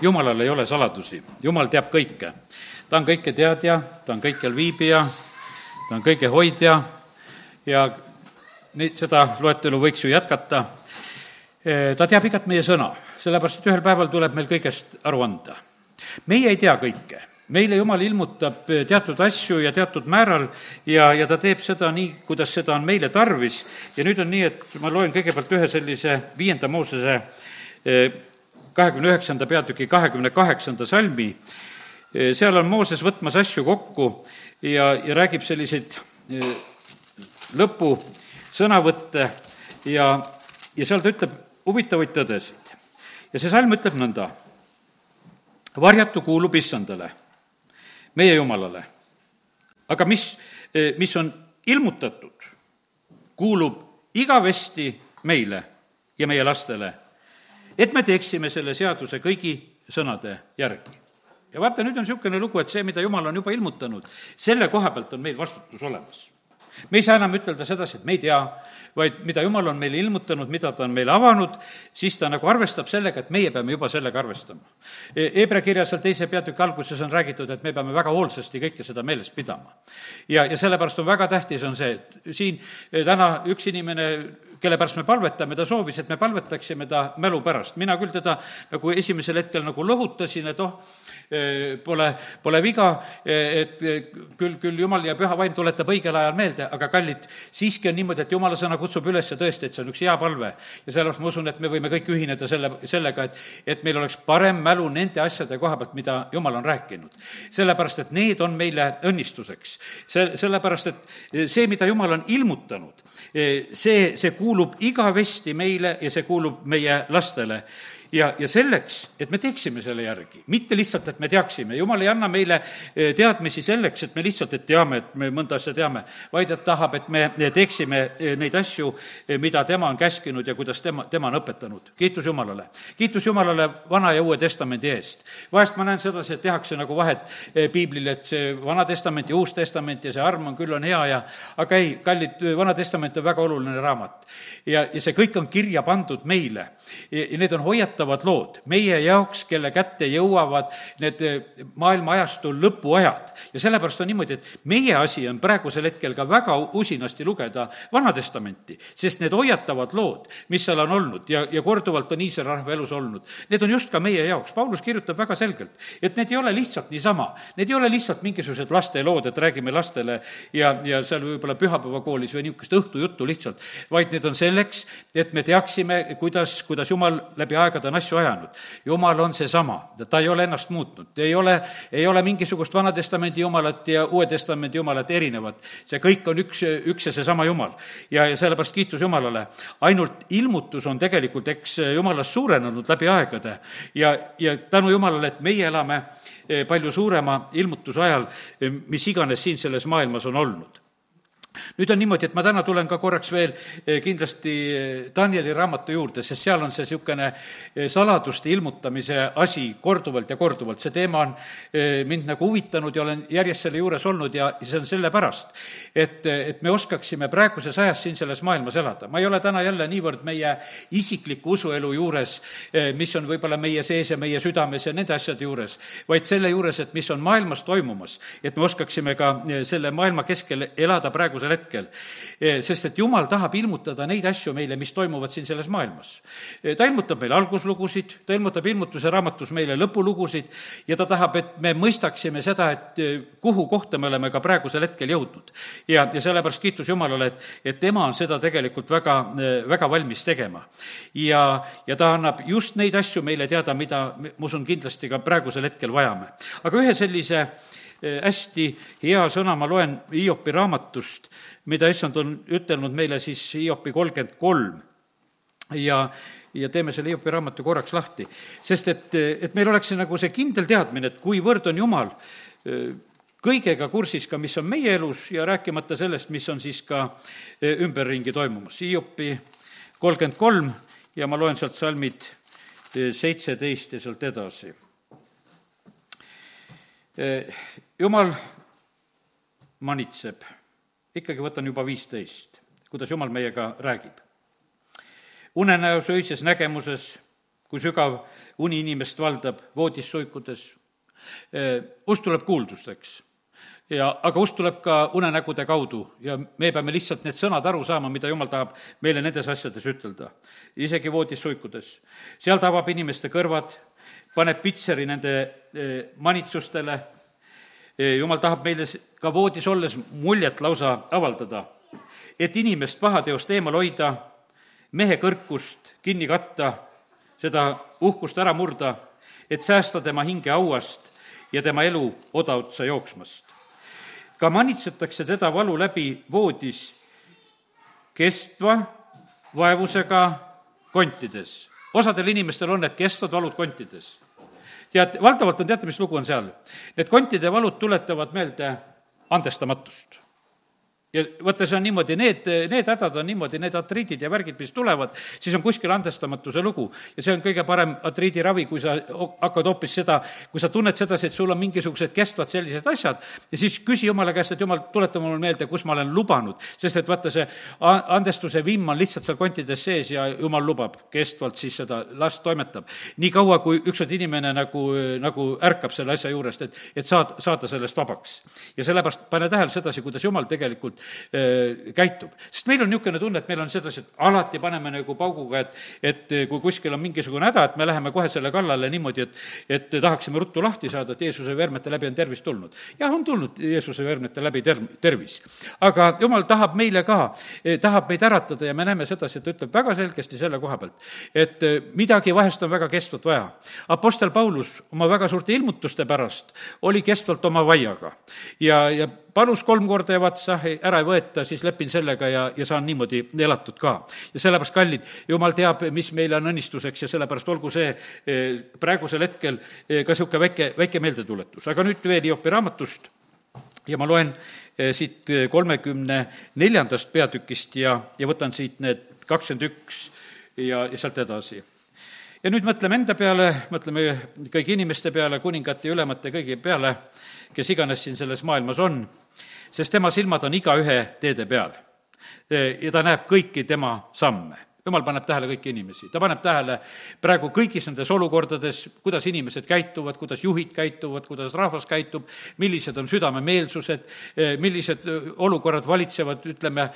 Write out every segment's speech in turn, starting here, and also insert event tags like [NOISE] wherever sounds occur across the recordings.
jumalal ei ole saladusi, jumal teab kõike. ta on kõike teadja, ta on kõikjal viibija, ta on kõige hoidja ja neid, seda loetelu võiks ju jätkata. ta teab igat meie sõna, sellepärast et ühel päeval tuleb meil kõigest aru anda. meie ei tea kõike meile Jumal ilmutab teatud asju ja teatud määral ja, ja ta teeb seda nii, kuidas seda on meile tarvis. ja nüüd on nii, et ma loen kõigepealt ühe sellise viienda Moosese kahekümne üheksanda peatüki kahekümne kaheksanda salmi, seal on Mooses võtmas asju kokku ja, ja räägib selliseid eh, lõpusõnavõtte ja, ja seal ta ütleb huvitavaid tõdesid. ja see salm ütleb nõnda, varjatu kuulub issandale, meie Jumalale. aga mis, eh, mis on ilmutatud, kuulub igavesti meile ja meie lastele et me teeksime selle seaduse kõigi sõnade järgi. ja vaata, nüüd on niisugune lugu, et see, mida Jumal on juba ilmutanud, selle koha pealt on meil vastutus olemas. me ei saa enam ütelda sedasi, et me ei tea, vaid mida Jumal on meile ilmutanud, mida ta on meile avanud, siis ta nagu arvestab sellega, et meie peame juba sellega arvestama. Hebra kirjas seal teise peatüki alguses on räägitud, et me peame väga hoolsasti kõike seda meeles pidama. ja, ja sellepärast on väga tähtis, on see, et siin täna üks inimene kelle pärast me palvetame, ta soovis, et me palvetaksime ta mälu pärast. mina küll teda nagu esimesel hetkel nagu lohutasin, et oh, eh, pole, pole viga, eh, et eh, küll, küll jumal ja püha vaim tuletab õigel ajal meelde, aga kallid, siiski on niimoodi, et jumala sõna kutsub üles tõesti, et see on üks hea palve. ja sellepärast ma usun, et me võime kõik ühineda selle, sellega, et, et meil oleks parem mälu nende asjade koha pealt, mida jumal on rääkinud. sellepärast, et need on meile õnnistuseks. see, sellepärast, et see, mida jumal on ilmutanud, see, see kuulub kuulub igavesti meile ja see kuulub meie lastele ja, ja selleks, et me teeksime selle järgi, mitte lihtsalt, et me teaksime, jumal ei anna meile eh, teadmisi selleks, et me lihtsalt, et teame, et me mõnda asja teame, vaid et tahab, et me teeksime eh, neid asju, mida tema on käskinud ja kuidas tema, tema on õpetanud. kiitus Jumalale. kiitus Jumalale Vana ja Uue Testamendi eest. vahest ma näen sedasi, et tehakse nagu vahet piiblil, et see Vana Testament ja Uus Testament ja see arm on küll, on hea ja aga ei, kallid, Vana Testament on väga oluline raamat. ja, ja see kõik on kirja pandud meile. ja need on hoiatused, ärritavad lood meie jaoks, kelle kätte jõuavad need eh, maailma ajastu lõpuajad. ja sellepärast on niimoodi, et meie asi on praegusel hetkel ka väga usinasti lugeda Vana Testamenti, sest need hoiatavad lood, mis seal on olnud ja, ja korduvalt on Iisraeli rahva elus olnud, need on just ka meie jaoks. Paulus kirjutab väga selgelt, et need ei ole lihtsalt niisama, need ei ole lihtsalt mingisugused lastelood, et räägime lastele ja, ja seal võib-olla pühapäevakoolis või niisugust õhtujuttu lihtsalt, vaid need on selleks, et me teaksime, kuidas, kuidas Jumal läbi aegade on asju ajanud. jumal on seesama, ta ei ole ennast muutnud, ei ole, ei ole mingisugust Vana-testamendi jumalat ja Uue Testamendi jumalat erinevat. see kõik on üks, üks ja seesama Jumal. ja, ja sellepärast kiitus Jumalale. ainult ilmutus on tegelikult, eks, Jumalast suurenenud läbi aegade ja, ja tänu Jumalale, et meie elame eh, palju suurema ilmutuse ajal, eh, mis iganes siin selles maailmas on olnud nüüd on niimoodi, et ma täna tulen ka korraks veel eh, kindlasti eh, Danieli raamatu juurde, sest seal on see niisugune eh, saladuste ilmutamise asi korduvalt ja korduvalt. see teema on mind nagu huvitanud ja olen järjest selle juures olnud ja see on sellepärast, et, et me oskaksime praeguses ajas siin selles maailmas elada. ma ei ole täna jälle niivõrd meie isikliku usuelu juures, mis on võib-olla meie sees ja meie südames ja nende asjade juures, vaid selle juures, et mis on maailmas toimumas, et me oskaksime ka selle maailma keskel elada praegusel praegusel hetkel. Eh, sest et jumal tahab ilmutada neid asju meile, mis toimuvad siin selles maailmas. Eh, ta ilmutab meile alguslugusid, ta ilmutab ilmutuse raamatus meile lõpulugusid ja ta tahab, et me mõistaksime seda, et eh, kuhu kohta me oleme ka praegusel hetkel jõudnud. ja, ja sellepärast kiitus Jumalale, et, et tema on seda tegelikult väga, väga valmis tegema. ja, ja ta annab just neid asju meile teada, mida ma usun, kindlasti ka praegusel hetkel vajame. aga ühe sellise Eh, hästi hea sõna ma loen Hiopi raamatust, mida issand on ütelnud meile siis Hiopi kolmkümmend kolm ja, ja teeme selle Hiopi raamatu korraks lahti. sest et, et meil oleks see nagu see kindel teadmine, et kuivõrd on Jumal eh, kõigega kursis ka, mis on meie elus ja rääkimata sellest, mis on siis ka eh, ümberringi toimumas. Hiopi kolmkümmend kolm ja ma loen sealt salmid seitseteist ja sealt edasi jumal manitseb, ikkagi võtan juba viisteist, kuidas jumal meiega räägib. unenäos öises nägemuses, kui sügav uni inimest valdab voodis suikudes. usk tuleb kuuldusteks ja, aga usk tuleb ka unenägude kaudu ja me peame lihtsalt need sõnad aru saama, mida jumal tahab meile nendes asjades ütelda. isegi voodis suikudes. seal ta avab inimeste kõrvad, paneb pitseri nende eh, manitsustele, eh, jumal tahab meile ka voodis olles muljet lausa avaldada, et inimest pahateost eemal hoida, mehe kõrkust kinni katta, seda uhkust ära murda, et säästa tema hinge hauast ja tema elu odaotsa jooksmast ka manitsetakse teda valu läbi voodis kestva vaevusega kontides. osadel inimestel on need kestvad valud kontides. Tead, valdavalt on, teate, mis lugu on seal? Need kontide valud tuletavad meelde andestamatust ja vaata, see on niimoodi, need, need hädad on niimoodi, need atriidid ja värgid, mis tulevad, siis on kuskil andestamatuse lugu. ja see on kõige parem atriidiravi, kui sa hakkad hoopis seda, kui sa tunned sedasi, et sul on mingisugused kestvad sellised asjad, ja siis küsi jumala käest, et jumal, tuleta mulle meelde, kus ma olen lubanud. sest et vaata, see andestuse vimm on lihtsalt seal kontides sees ja jumal lubab kestvalt siis seda, las toimetab. nii kaua, kui ükskord inimene nagu, nagu ärkab selle asja juurest, et, et saad, saada sellest vabaks. ja sellepärast pane tähele sedasi, kuidas jumal tegelikult tegelikult käitub. sest meil on niisugune tunne, et meil on sedasi, et alati paneme nagu pauguga, et, et kui kuskil on mingisugune häda, et me läheme kohe selle kallale niimoodi, et, et tahaksime ruttu lahti saada, et Jeesuse vermete läbi on tervis tulnud. jah, on tulnud Jeesuse vermete läbi ter-, tervis. aga jumal tahab meile ka, tahab meid äratada ja me näeme sedasi, et ta ütleb väga selgesti selle koha pealt, et midagi vahest on väga kestvat vaja. Apostel Paulus oma väga suurte ilmutuste pärast oli kestvalt oma vaiaga ja, ja palus kolm korda vaat sah, ära ei võeta, siis lepin sellega ja, ja saan niimoodi elatud ka. ja sellepärast, kallid, jumal teab, mis meile on õnnistuseks ja sellepärast olgu see eh, praegusel hetkel eh, ka niisugune väike, väike meeldetuletus. aga nüüd veel Hiopi raamatust ja ma loen eh, siit kolmekümne neljandast peatükist ja, ja võtan siit need kakskümmend üks ja, ja sealt edasi ja nüüd mõtleme enda peale, mõtleme kõigi inimeste peale, kuningate ja ülemate kõigi peale, kes iganes siin selles maailmas on sest tema silmad on igaühe teede peal. ja ta näeb kõiki tema samme jumal paneb tähele kõiki inimesi, ta paneb tähele praegu kõigis nendes olukordades, kuidas inimesed käituvad, kuidas juhid käituvad, kuidas rahvas käitub, millised on südamemeelsused, millised olukorrad valitsevad, ütleme,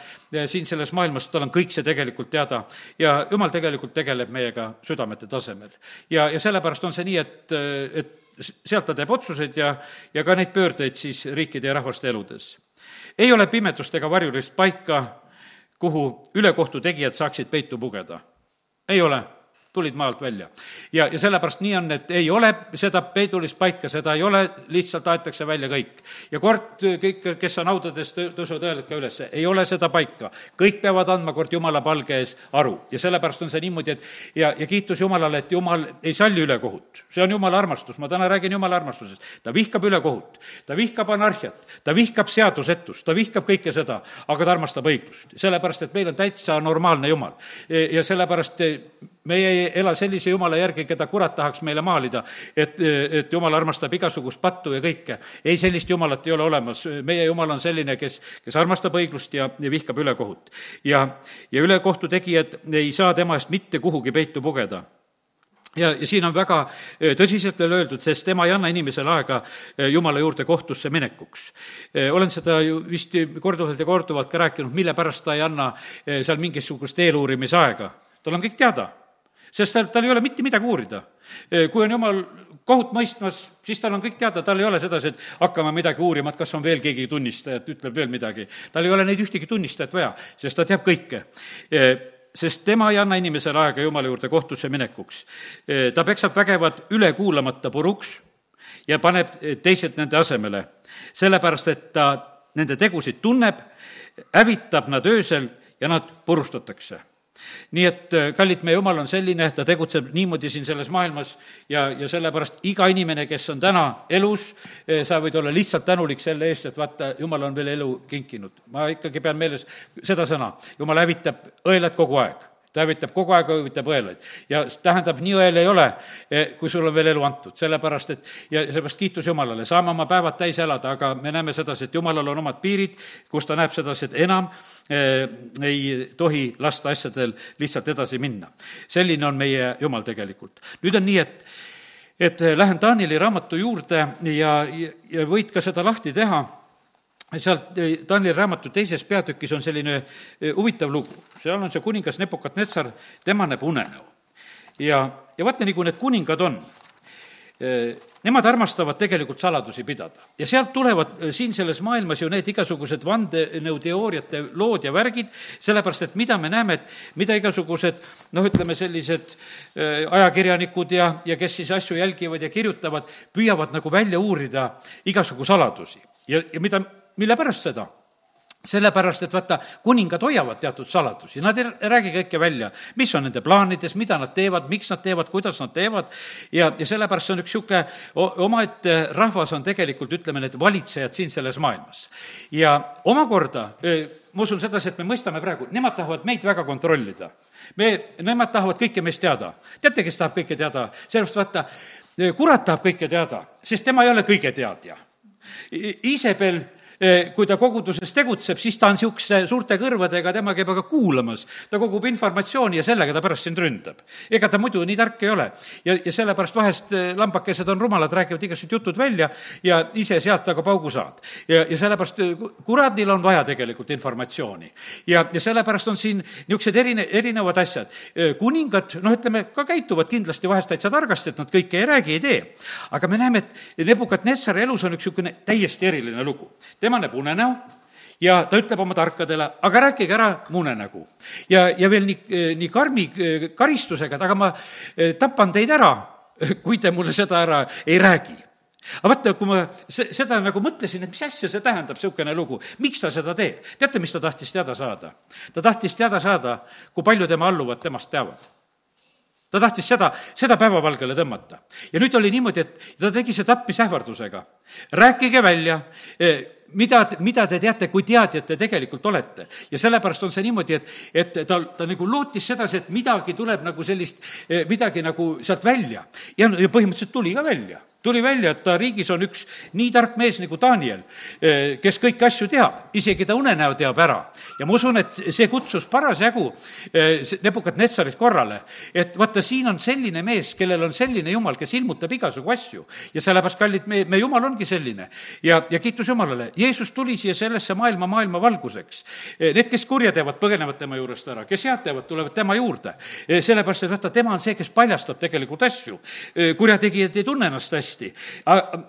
siin selles maailmas, tal on kõik see tegelikult teada. ja jumal tegelikult tegeleb meiega südamete tasemel. ja, ja sellepärast on see nii, et, et sealt ta teeb otsuseid ja, ja ka neid pöördeid siis riikide ja rahvaste eludes. ei ole pimedust ega varjulist paika, kuhu ülekohtu tegijad saaksid peitu pugeda. ei ole tulid maa alt välja. ja, ja sellepärast nii on, et ei ole seda peidulist paika, seda ei ole, lihtsalt aetakse välja kõik. ja kord kõik, kes on haudades, tõusevad hääled ka üles, ei ole seda paika. kõik peavad andma kord Jumala palge ees aru ja sellepärast on see niimoodi, et ja, ja kiitus Jumalale, et Jumal ei salli ülekohut. see on Jumala armastus, ma täna räägin Jumala armastusest. ta vihkab ülekohut, ta vihkab anarhiat, ta vihkab seadusetust, ta vihkab kõike seda, aga ta armastab õiglust. sellepärast, et meil on täitsa normaalne Jumal. ja sellepärast meie ei ela sellise jumala järgi, keda kurat tahaks meile maalida, et, et jumal armastab igasugust pattu ja kõike. ei, sellist jumalat ei ole olemas, meie jumal on selline, kes, kes armastab õiglust ja, ja vihkab ülekohut. ja, ja ülekohtu tegijad ei saa tema eest mitte kuhugi peitu pugeda ja, ja siin on väga e, tõsiselt veel öeldud, sest tema ei anna inimesele aega e, Jumala juurde kohtusse minekuks. E, olen seda ju vist korduvalt ja korduvalt ka rääkinud, mille pärast ta ei anna seal mingisugust eeluurimisaega. tal on kõik teada sest tal, tal ei ole mitte midagi uurida. kui on jumal kohut mõistmas, siis tal on kõik teada, tal ei ole sedasi, et hakkame midagi uurima, et kas on veel keegi tunnistaja, et ütleb veel midagi. tal ei ole neid ühtegi tunnistajat vaja, sest ta teab kõike sest tema ei anna inimesele aega Jumala juurde kohtusse minekuks. ta peksab vägevad ülekuulamata puruks ja paneb teised nende asemele, sellepärast et ta nende tegusid tunneb, hävitab nad öösel ja nad purustatakse nii et äh, kallid, meie jumal on selline, ta tegutseb niimoodi siin selles maailmas ja, ja sellepärast iga inimene, kes on täna elus, äh, sa võid olla lihtsalt tänulik selle eest, et vaata, jumal on veel elu kinkinud. ma ikkagi pean meeles seda sõna, jumal hävitab õelad kogu aeg ta hävitab kogu aeg, hävitab õelaid. ja tähendab, nii õel ei ole, eh, kui sul on veel elu antud, sellepärast et ja sellepärast kiitus Jumalale, saame oma päevad täis elada, aga me näeme sedasi, et Jumalal on omad piirid, kus ta näeb sedasi, et enam eh, ei tohi lasta asjadel lihtsalt edasi minna. selline on meie Jumal tegelikult. nüüd on nii, et et lähen Danieli raamatu juurde ja, ja võid ka seda lahti teha sealt eh, Danieli raamatu teises peatükis on selline eh, huvitav lugu. seal on see kuningas Nepokatnetsar, tema näeb unenäo. ja, ja vaata, nagu need kuningad on, eh, nemad armastavad tegelikult saladusi pidada. ja sealt tulevad siin selles maailmas ju need igasugused vandenõuteooriate lood ja värgid, sellepärast et mida me näeme, et mida igasugused noh, ütleme sellised ajakirjanikud ja, ja kes siis asju jälgivad ja kirjutavad, püüavad nagu välja uurida igasugu saladusi. ja, ja mida mille pärast seda? sellepärast, et vaata, kuningad hoiavad teatud saladusi, nad ei räägi kõike välja, mis on nende plaanides, mida nad teevad, miks nad teevad, kuidas nad teevad ja, ja sellepärast see on üks niisugune omaette rahvas on tegelikult, ütleme, need valitsejad siin selles maailmas. ja omakorda ma usun sedasi, et me mõistame praegu, nemad tahavad meid väga kontrollida. me, nemad tahavad kõike meist teada. teate, kes tahab kõike teada? sellepärast vaata, kurat tahab kõike teada, sest tema ei ole kõige teadja. Iisabel kui ta koguduses tegutseb, siis ta on niisuguse suurte kõrvadega, tema käib aga kuulamas. ta kogub informatsiooni ja sellega ta pärast sind ründab. ega ta muidu nii tark ei ole. ja, ja sellepärast vahest eh, lambakesed on rumalad, räägivad igasugused jutud välja ja ise sealt aga paugu saad. ja, ja sellepärast eh, kuradil on vaja tegelikult informatsiooni. ja, ja sellepärast on siin niisugused erine-, erinevad asjad. kuningad, noh, ütleme, ka käituvad kindlasti vahest täitsa targasti, et nad kõike ei räägi, ei tee. aga me näeme, et Nebukadnessari elus on üks niisugune täiesti eriline lugu. tema tema näeb unenäo ja ta ütleb oma tarkadele, aga rääkige ära mu unenägu. ja, ja veel nii, nii karmi eh, karistusega, et aga ma eh, tapan teid ära, [LAUGHS] kui te mulle seda ära ei räägi aga vaata, kui ma seda nagu mõtlesin, et mis asja see tähendab, niisugune lugu, miks ta seda teeb? teate, mis ta tahtis teada saada? ta tahtis teada saada, kui palju tema alluvad temast teavad ta tahtis seda, seda päevavalgele tõmmata. ja nüüd oli niimoodi, et ta tegi see tapmisähvardusega. rääkige välja mida, mida te teate, kui teadjad te tegelikult olete. ja sellepärast on see niimoodi, et, et ta, ta nagu lootis sedasi, et midagi tuleb nagu sellist, eh, midagi nagu sealt välja. ja, ja põhimõtteliselt tuli ka välja tuli välja, et ta riigis on üks nii tark mees nagu Daniel, eh, kes kõiki asju teab, isegi ta unenäo teab ära. ja ma usun, et see kutsus parasjagu eh, Nebukat-Netsarit korrale, et vaata, siin on selline mees, kellel on selline jumal, kes ilmutab igasugu asju. ja sellepärast, kallid, me, me jumal ongi selline. ja, ja kiitus Jumalale, Jeesus tuli siia sellesse maailma maailma valguseks. Eh, need, kes kurja teevad, põgenevad tema juurest ära, kes head teevad, tulevad tema juurde. sellepärast, et vaata, tema on see, kes paljastab tegelikult asju. kurjategijad ei tunne ennast hästi hästi.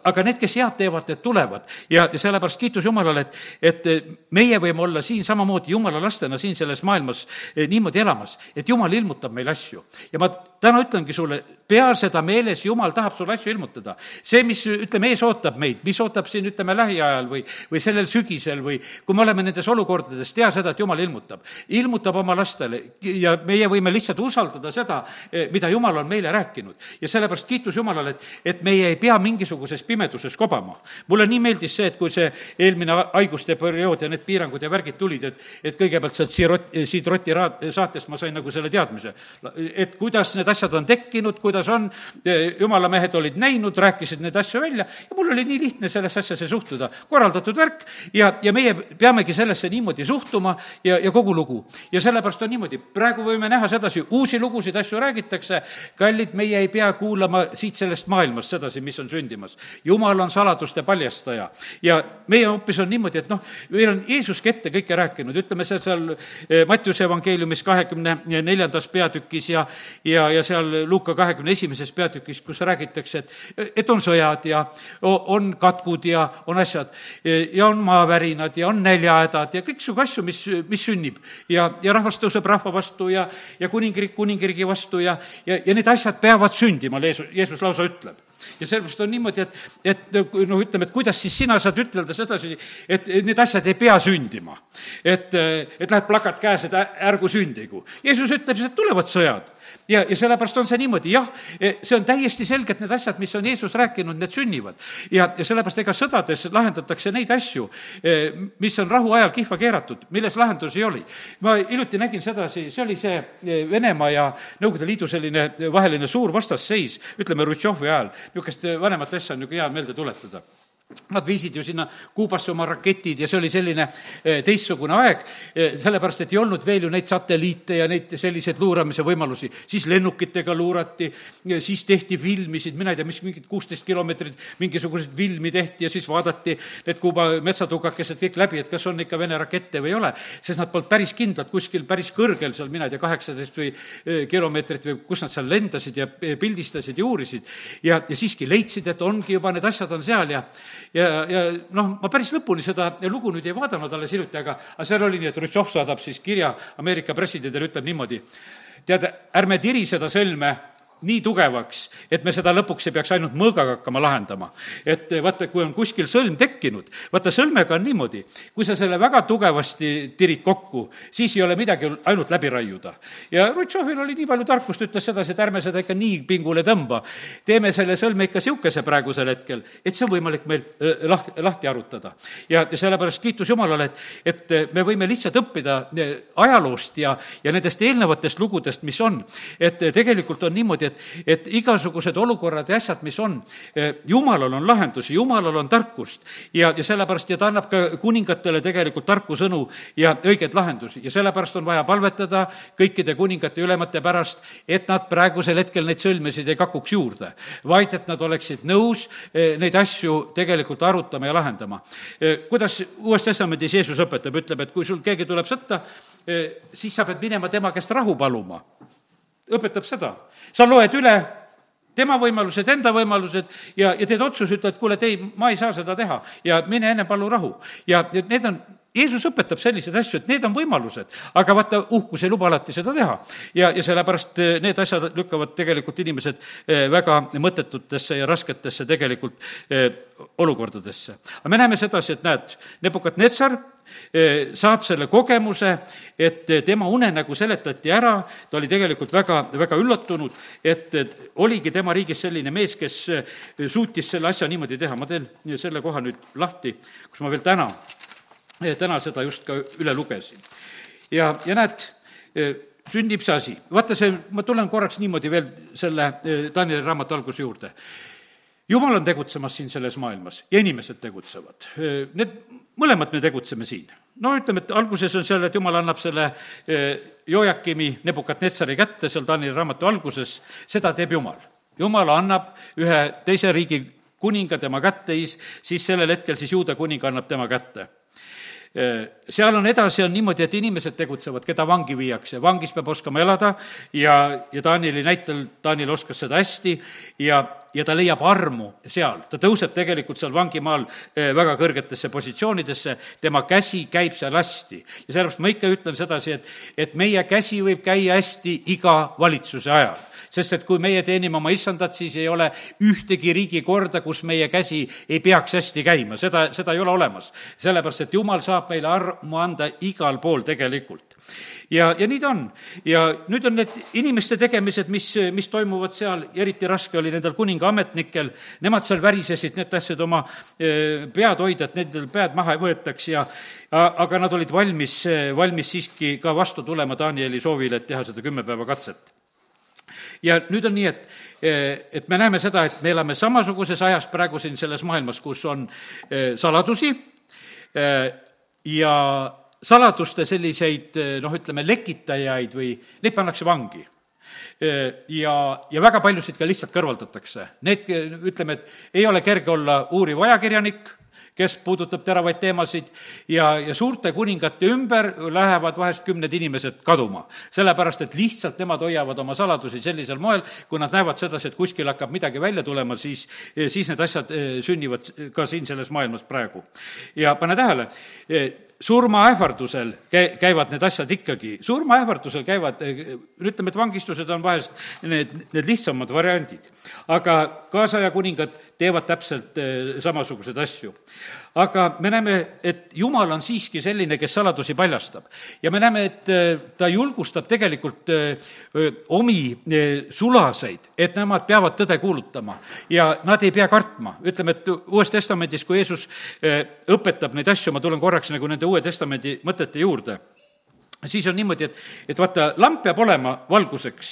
aga need, kes head teevad, need tulevad ja, ja sellepärast kiitus Jumalale, et, et meie võime olla siin samamoodi Jumala lastena siin selles maailmas eh, niimoodi elamas, et Jumal ilmutab meile asju. ja ma täna ütlengi sulle, pea seda meeles, Jumal tahab sulle asju ilmutada. see, mis, ütleme, ees ootab meid, mis ootab siin, ütleme, lähiajal või, või sellel sügisel või kui me oleme nendes olukordades, tea seda, et Jumal ilmutab. ilmutab oma lastele ja meie võime lihtsalt usaldada seda, eh, mida Jumal on meile rääkinud. ja sellepärast kiitus Jumalale, et, et meie ei pea mingisuguses pimeduses kobama. mulle nii meeldis see, et kui see eelmine haiguste periood ja need piirangud ja värgid tulid, et, et kõigepealt sealt Siirot-, Siidroti raad-, saatest ma sain nagu selle teadmise, et kuidas need asjad on tekkinud, kuidas on, jumala mehed olid näinud, rääkisid neid asju välja. Ja mul oli nii lihtne sellesse asjasse suhtuda. korraldatud värk. Ja, ja meie peamegi sellesse niimoodi suhtuma ja, ja kogu lugu. ja sellepärast on niimoodi, praegu võime näha sedasi, uusi lugusid, asju räägitakse, kallid, meie ei pea kuulama siit sellest maailmast sedasi, mis on sündimas. jumal on saladuste paljastaja. Ja meie hoopis on niimoodi, et noh, meil on Jeesuski ette kõike rääkinud, ütleme seal, seal eh, Mattiuse evangeeliumis kahekümne neljandas peatükis ja, ja, ja seal Luuka kahekümne esimeses peatükis, kus räägitakse, et, et on sõjad ja on katkud ja on asjad ja on maavärinad ja on näljahädad ja kõiksugu asju, mis, mis sünnib. ja, ja rahvas tõuseb rahva vastu ja, ja kuningriik kuningriigi vastu ja, ja, ja need asjad peavad sündima, Jeesus, Jeesus lausa ütleb ja sellepärast on niimoodi, et, et noh, ütleme, et kuidas siis sina saad ütelda sedasi, et need asjad ei pea sündima. et, et läheb plakat käes, et ärgu sündigu. Jeesus ütleb et tulevad sõjad ja, ja sellepärast on see niimoodi, jah, see on täiesti selge, et need asjad, mis on Jeesus rääkinud, need sünnivad. ja, ja sellepärast ega sõdades lahendatakse neid asju, mis on rahuajal kihva keeratud, milles lahendusi oli. ma hiljuti nägin sedasi, see oli see Venemaa ja Nõukogude Liidu selline vaheline suur vastasseis, ütleme, Rutšovi ajal, niisugust vanemat asja on niisugune hea meelde tuletada Nad viisid ju sinna Kuubasse oma raketid ja see oli selline eh, teistsugune aeg, eh, sellepärast et ei olnud veel ju neid satelliite ja neid selliseid luuramise võimalusi. siis lennukitega luurati, siis tehti filmisid, mina ei tea, mis mingid kuusteist kilomeetrit mingisuguseid filmi tehti ja siis vaadati need Kuuba metsatukakesed kõik läbi, et kas on ikka Vene rakette või ei ole, sest nad polnud päris kindlad kuskil päris kõrgel seal, mina ei tea, kaheksateist või eh, kilomeetrit või kus nad seal lendasid ja pildistasid ja uurisid. ja, ja siiski leidsid, et ongi juba need asjad on seal ja ja, ja noh, ma päris lõpuni seda lugu nüüd ei vaadanud alles hiljuti, aga, aga seal oli nii, et Hruštšov saadab siis kirja Ameerika presidendile, ütleb niimoodi, tead, ärme tiri seda sõlme nii tugevaks, et me seda lõpuks ei peaks ainult mõõgaga hakkama lahendama. et vaata, kui on kuskil sõlm tekkinud, vaata sõlmega on niimoodi, kui sa selle väga tugevasti tirid kokku, siis ei ole midagi ainult läbi raiuda. ja Rutšovil oli nii palju tarkust, ütles sedasi, et ärme seda ikka nii pingule tõmba. teeme selle sõlme ikka niisuguse praegusel hetkel, et see on võimalik meil lahti, lahti arutada. ja, sellepärast kiitus Jumalale, et, et me võime lihtsalt õppida ajaloost ja, ja nendest eelnevatest lugudest, mis on. et tegelikult on niimoodi, et et, et igasugused olukorrad ja asjad, mis on, eh, jumalal on lahendusi, jumalal on tarkust. Ja, ja sellepärast, ja ta annab ka kuningatele tegelikult tarku sõnu ja õigeid lahendusi. Ja sellepärast on vaja palvetada kõikide kuningate ülemate pärast, et nad praegusel hetkel neid sõlmesid ei kakuks juurde, vaid et nad oleksid nõus eh, neid asju tegelikult arutama ja lahendama. Eh, kuidas Uues Testamendis Jeesus õpetab, ütleb, et kui sul keegi tuleb sõtta, siis sa pead minema tema käest rahu paluma õpetab seda. sa loed üle tema võimalused, enda võimalused ja, ja teed otsuse, ütled, kuule, et ei, ma ei saa seda teha ja mine enne palu rahu. ja, ja need on Jeesus õpetab selliseid asju, et need on võimalused, aga vaata, uhkus ei luba alati seda teha. ja, ja sellepärast eh, need asjad lükkavad tegelikult inimesed eh, väga mõttetutesse ja rasketesse tegelikult eh, olukordadesse. aga me näeme sedasi, et näed, Nebukadnetsar saab selle kogemuse, et tema unenägu seletati ära, ta oli tegelikult väga, väga üllatunud, et oligi tema riigis selline mees, kes suutis selle asja niimoodi teha. ma teen selle koha nüüd lahti, kus ma veel täna täna seda just ka üle lugesin. ja, ja näed, e, sünnib see asi. vaata see, ma tulen korraks niimoodi veel selle e, Danieli raamatu alguse juurde. jumal on tegutsemas siin selles maailmas ja inimesed tegutsevad. E, need, mõlemad me tegutseme siin. no ütleme, et alguses on seal, et jumal annab selle Jojakimi Nebukadnetsari kätte seal Danieli raamatu alguses, seda teeb Jumal. Jumal annab ühe teise riigi kuninga tema kätte, siis sellel hetkel siis Juuda kuning annab tema kätte seal on edasi, on niimoodi, et inimesed tegutsevad, keda vangi viiakse, vangis peab oskama elada ja, ja Taanili näitel, Taanil oskas seda hästi ja, ja ta leiab armu seal, ta tõuseb tegelikult seal vangimaal väga kõrgetesse positsioonidesse, tema käsi käib seal hästi. ja sellepärast ma ikka ütlen sedasi, et, et meie käsi võib käia hästi iga valitsuse ajal sest et kui meie teenime oma issandat, siis ei ole ühtegi riigikorda, kus meie käsi ei peaks hästi käima, seda, seda ei ole olemas. sellepärast, et jumal saab meile armu anda igal pool tegelikult. ja, ja nii ta on. ja nüüd on need inimeste tegemised, mis, mis toimuvad seal, eriti raske oli nendel kuninga ametnikel, nemad seal värisesid, need tahtsid oma eh, pead hoida, et nendel pead maha ei võetaks ja aga nad olid valmis, valmis siiski ka vastu tulema Danieli soovile, et teha seda kümme päeva katset ja nüüd on nii, et, et me näeme seda, et me elame samasuguses ajas praegu siin selles maailmas, kus on eh, saladusi eh, ja saladuste selliseid noh, ütleme, lekitajaid või neid pannakse vangi eh, ja, ja väga paljusid ka lihtsalt kõrvaldatakse. Need, ütleme, et ei ole kerge olla uuriv ajakirjanik, kes puudutab teravaid teemasid ja, ja suurte kuningate ümber lähevad vahest kümned inimesed kaduma. sellepärast, et lihtsalt nemad hoiavad oma saladusi sellisel moel, kui nad näevad sedasi, et kuskil hakkab midagi välja tulema, siis, siis need asjad eh, sünnivad ka siin selles maailmas praegu. ja pane tähele, eh, surmaähvardusel käi-, käivad need asjad ikkagi, surmaähvardusel käivad, eh, ütleme, et vangistused on vahest need, need lihtsamad variandid. aga kaasaja kuningad teevad täpselt samasuguseid asju aga me näeme, et Jumal on siiski selline, kes saladusi paljastab. ja me näeme, et äh, ta julgustab tegelikult äh, omi äh, sulaseid, et nemad peavad tõde kuulutama ja nad ei pea kartma. ütleme, et Uues Testamendis, kui Jeesus õpetab neid asju, ma tulen korraks nagu nende Uue Testamendi mõtete juurde siis on niimoodi, et, et vaata, lamp peab olema valguseks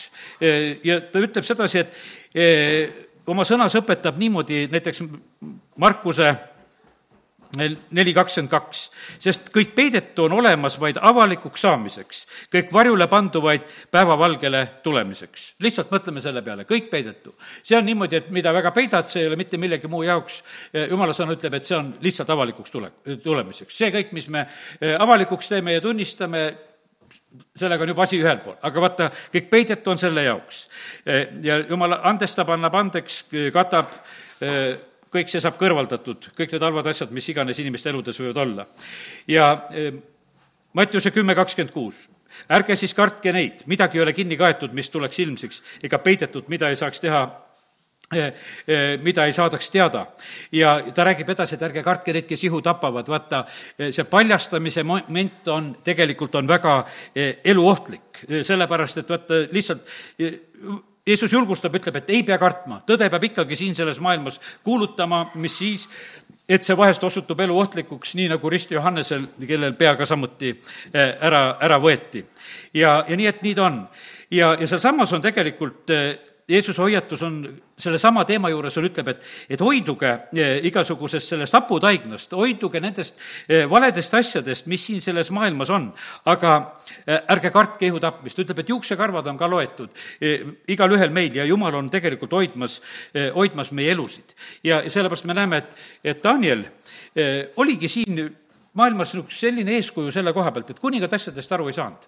ja ta ütleb sedasi, et oma sõnas õpetab niimoodi, näiteks Markuse neli kakskümmend kaks, sest kõik peidetu on olemas vaid avalikuks saamiseks, kõik varjule pandu vaid päevavalgele tulemiseks. lihtsalt mõtleme selle peale, kõik peidetu. see on niimoodi, et mida väga peidad, see ei ole mitte millegi muu jaoks, jumala sõna ütleb, et see on lihtsalt avalikuks tule, tulemiseks. see kõik, mis me eh, avalikuks teeme ja tunnistame, sellega on juba asi ühel pool, aga vaata, kõik peidetu on selle jaoks. Eh, ja jumal andestab, annab andeks, katab eh, kõik see saab kõrvaldatud, kõik need halvad asjad, mis iganes inimeste eludes võivad olla. ja eh, Mattiuse kümme kakskümmend kuus, ärge siis kartke neid, midagi ei ole kinni kaetud, mis tuleks ilmsiks, ega peidetud, mida ei saaks teha eh, eh, mida ei saadaks teada. ja ta räägib edasi, et ärge kartke neid, kes ihu tapavad, vaata, see paljastamise moment on, tegelikult on väga eluohtlik, sellepärast et vaata, lihtsalt Jeesus julgustab, ütleb, et ei pea kartma, tõde peab ikkagi siin selles maailmas kuulutama, mis siis, et see vahest osutub eluohtlikuks, nii nagu Rist Johannesel, kellel pea ka samuti eh, ära, ära võeti. ja, ja nii, et nii ta on. ja, ja sealsamas on tegelikult eh, Jeesuse hoiatus on sellesama teema juures, on, ütleb, et, et hoiduge eh, igasugusest sellest haputaignast, hoiduge nendest eh, valedest asjadest, mis siin selles maailmas on. aga eh, ärge kartke ihu tapmist, ütleb, et juuksekarvad on ka loetud igalühel meil ja jumal on tegelikult hoidmas, hoidmas meie elusid. ja sellepärast me näeme, et, et Daniel oligi siin maailmas niisugune selline eeskuju selle koha pealt, et kuningad asjadest aru ei saanud.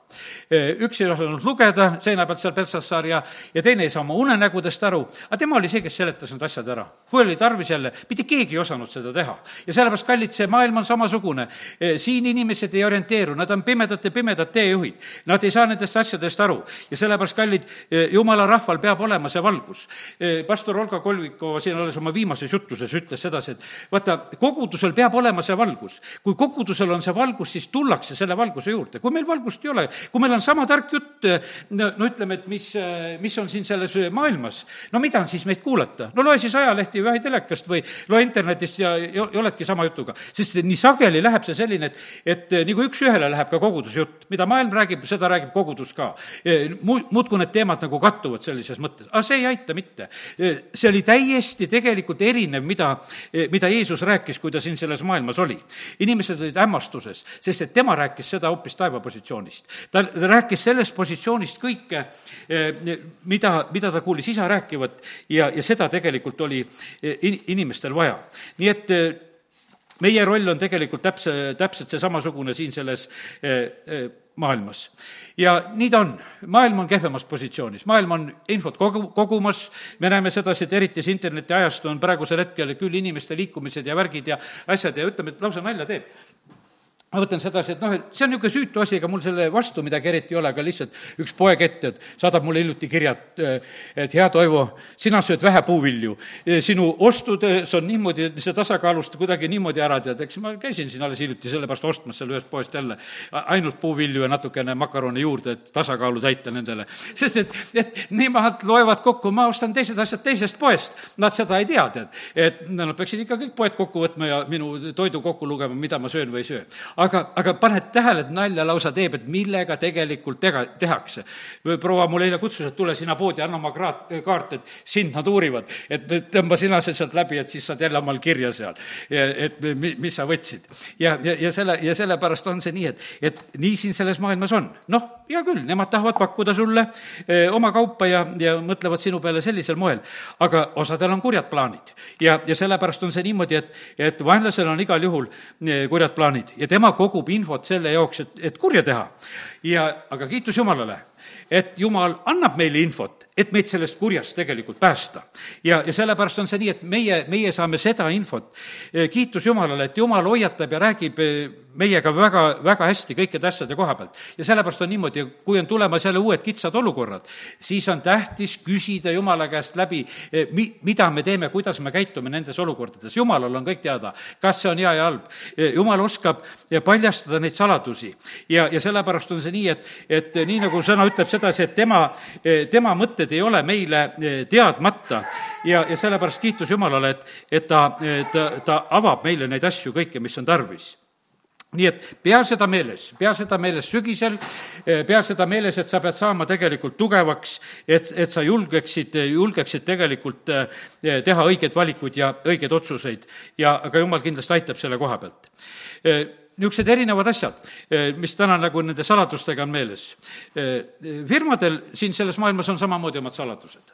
üks ei osanud lugeda seina pealt seal Peltsassar ja, ja teine ei saa oma unenägudest aru, aga tema oli see, kes seletas need asjad ära. kui oli tarvis jälle, mitte keegi ei osanud seda teha. ja sellepärast, kallid, see maailm on samasugune. siin inimesed ei orienteeru, nad on pimedate pimedad teejuhid. Nad ei saa nendest asjadest aru ja sellepärast, kallid, jumala rahval peab olema see valgus. pastor Olga Kolvikova siin alles oma viimases jutluses ütles sedasi, et vaata, kogudusel peab olema see valgus. kui kogu kogudusel on see valgus, siis tullakse selle valguse juurde. kui meil valgust ei ole, kui meil on sama tark jutt, no, ütleme, et mis, mis on siin selles maailmas, no mida on siis meid kuulata? no loe siis ajalehti või telekast või loe internetist ja, ja, ja oledki sama jutuga. sest nii sageli läheb see selline, et, et nagu üks-ühele läheb ka koguduse jutt. mida maailm räägib, seda räägib kogudus ka. Mu-, muudkui need teemad nagu kattuvad sellises mõttes, aga see ei aita mitte. see oli täiesti tegelikult erinev, mida, mida Jeesus rääkis, kui ta siin selles maailmas oli. inimesed olid hämmastuses, sest et tema rääkis seda hoopis taevapositsioonist. ta rääkis sellest positsioonist kõike, eh, mida, mida ta kuulis isa rääkivat ja, ja seda tegelikult oli eh, in-, inimestel vaja. nii et eh, meie roll on tegelikult täpse, täpselt see samasugune siin selles maailmas. ja nii ta on, maailm on kehvemas positsioonis, maailm on infot kogu, kogumas, me näeme sedasi, et eriti see internetiajastu on praegusel hetkel küll inimeste liikumised ja värgid ja asjad ja ütleme, et lausa nalja teeb ma mõtlen sedasi, et noh, et see on niisugune süütu asi, ega mul selle vastu midagi eriti ei ole, aga lihtsalt üks poeg ette, et saadab mulle hiljuti kirja, et et hea Toivo, sina sööd vähe puuvilju. sinu ostudes on niimoodi, see tasakaalust kuidagi niimoodi ära, tead, eks ma käisin siin alles hiljuti sellepärast ostmas seal ühest poest jälle ainult puuvilju ja natukene makarone juurde, et tasakaalu täita nendele. sest et, et nemad loevad kokku, ma ostan teised asjad teisest poest, nad seda ei tea, tead. et nad peaksid ikka kõik poed kokku võtma ja minu toidu kokku lugema, mida ma söön või ei söö aga, aga paned tähele, et nalja lausa teeb, et millega tegelikult tega, tehakse. proua mul eile kutsus, et tule sina poodi, anna oma kraat, kaart, et sind nad uurivad. et tõmba sina see sealt läbi, et siis saad jälle omal kirja seal. et mis sa võtsid. ja, ja, ja selle, ja sellepärast on see nii, et, et nii siin selles maailmas on. noh, hea küll, nemad tahavad pakkuda sulle öö, oma kaupa ja, ja mõtlevad sinu peale sellisel moel. aga osadel on kurjad plaanid. ja, ja sellepärast on see niimoodi, et, et vaenlasel on igal juhul kurjad plaanid ja tema kogub infot selle jaoks, et, et kurja teha. ja, aga kiitus Jumalale, et Jumal annab meile infot, et meid sellest kurjast tegelikult päästa. ja, ja sellepärast on see nii, et meie, meie saame seda infot. kiitus Jumalale, et Jumal hoiatab ja räägib meiega väga, väga hästi kõikide asjade koha pealt. ja sellepärast on niimoodi, kui on tulemas jälle uued kitsad olukorrad, siis on tähtis küsida Jumala käest läbi, eh, mi-, mida me teeme, kuidas me käitume nendes olukordades. Jumalal on kõik teada, kas see on hea ja halb. Eh, Jumal oskab eh, paljastada neid saladusi ja, ja sellepärast on see nii, et, et nii nagu sõna ütleb sedasi, et tema, tema mõtted ei ole meile teadmata. Ja, ja sellepärast kiitus Jumalale, et, et ta, ta, ta avab meile neid asju kõike, mis on tarvis. Nii et pea seda meeles, pea seda meeles sügisel, eh, pea seda meeles, et sa pead saama tegelikult tugevaks, et, et sa julgeksid, julgeksid tegelikult eh, teha õigeid valikuid ja õigeid otsuseid. Ja aga jumal kindlasti aitab selle koha pealt. Eh, niisugused erinevad asjad, mis täna nagu nende saladustega on meeles. firmadel siin selles maailmas on samamoodi omad saladused.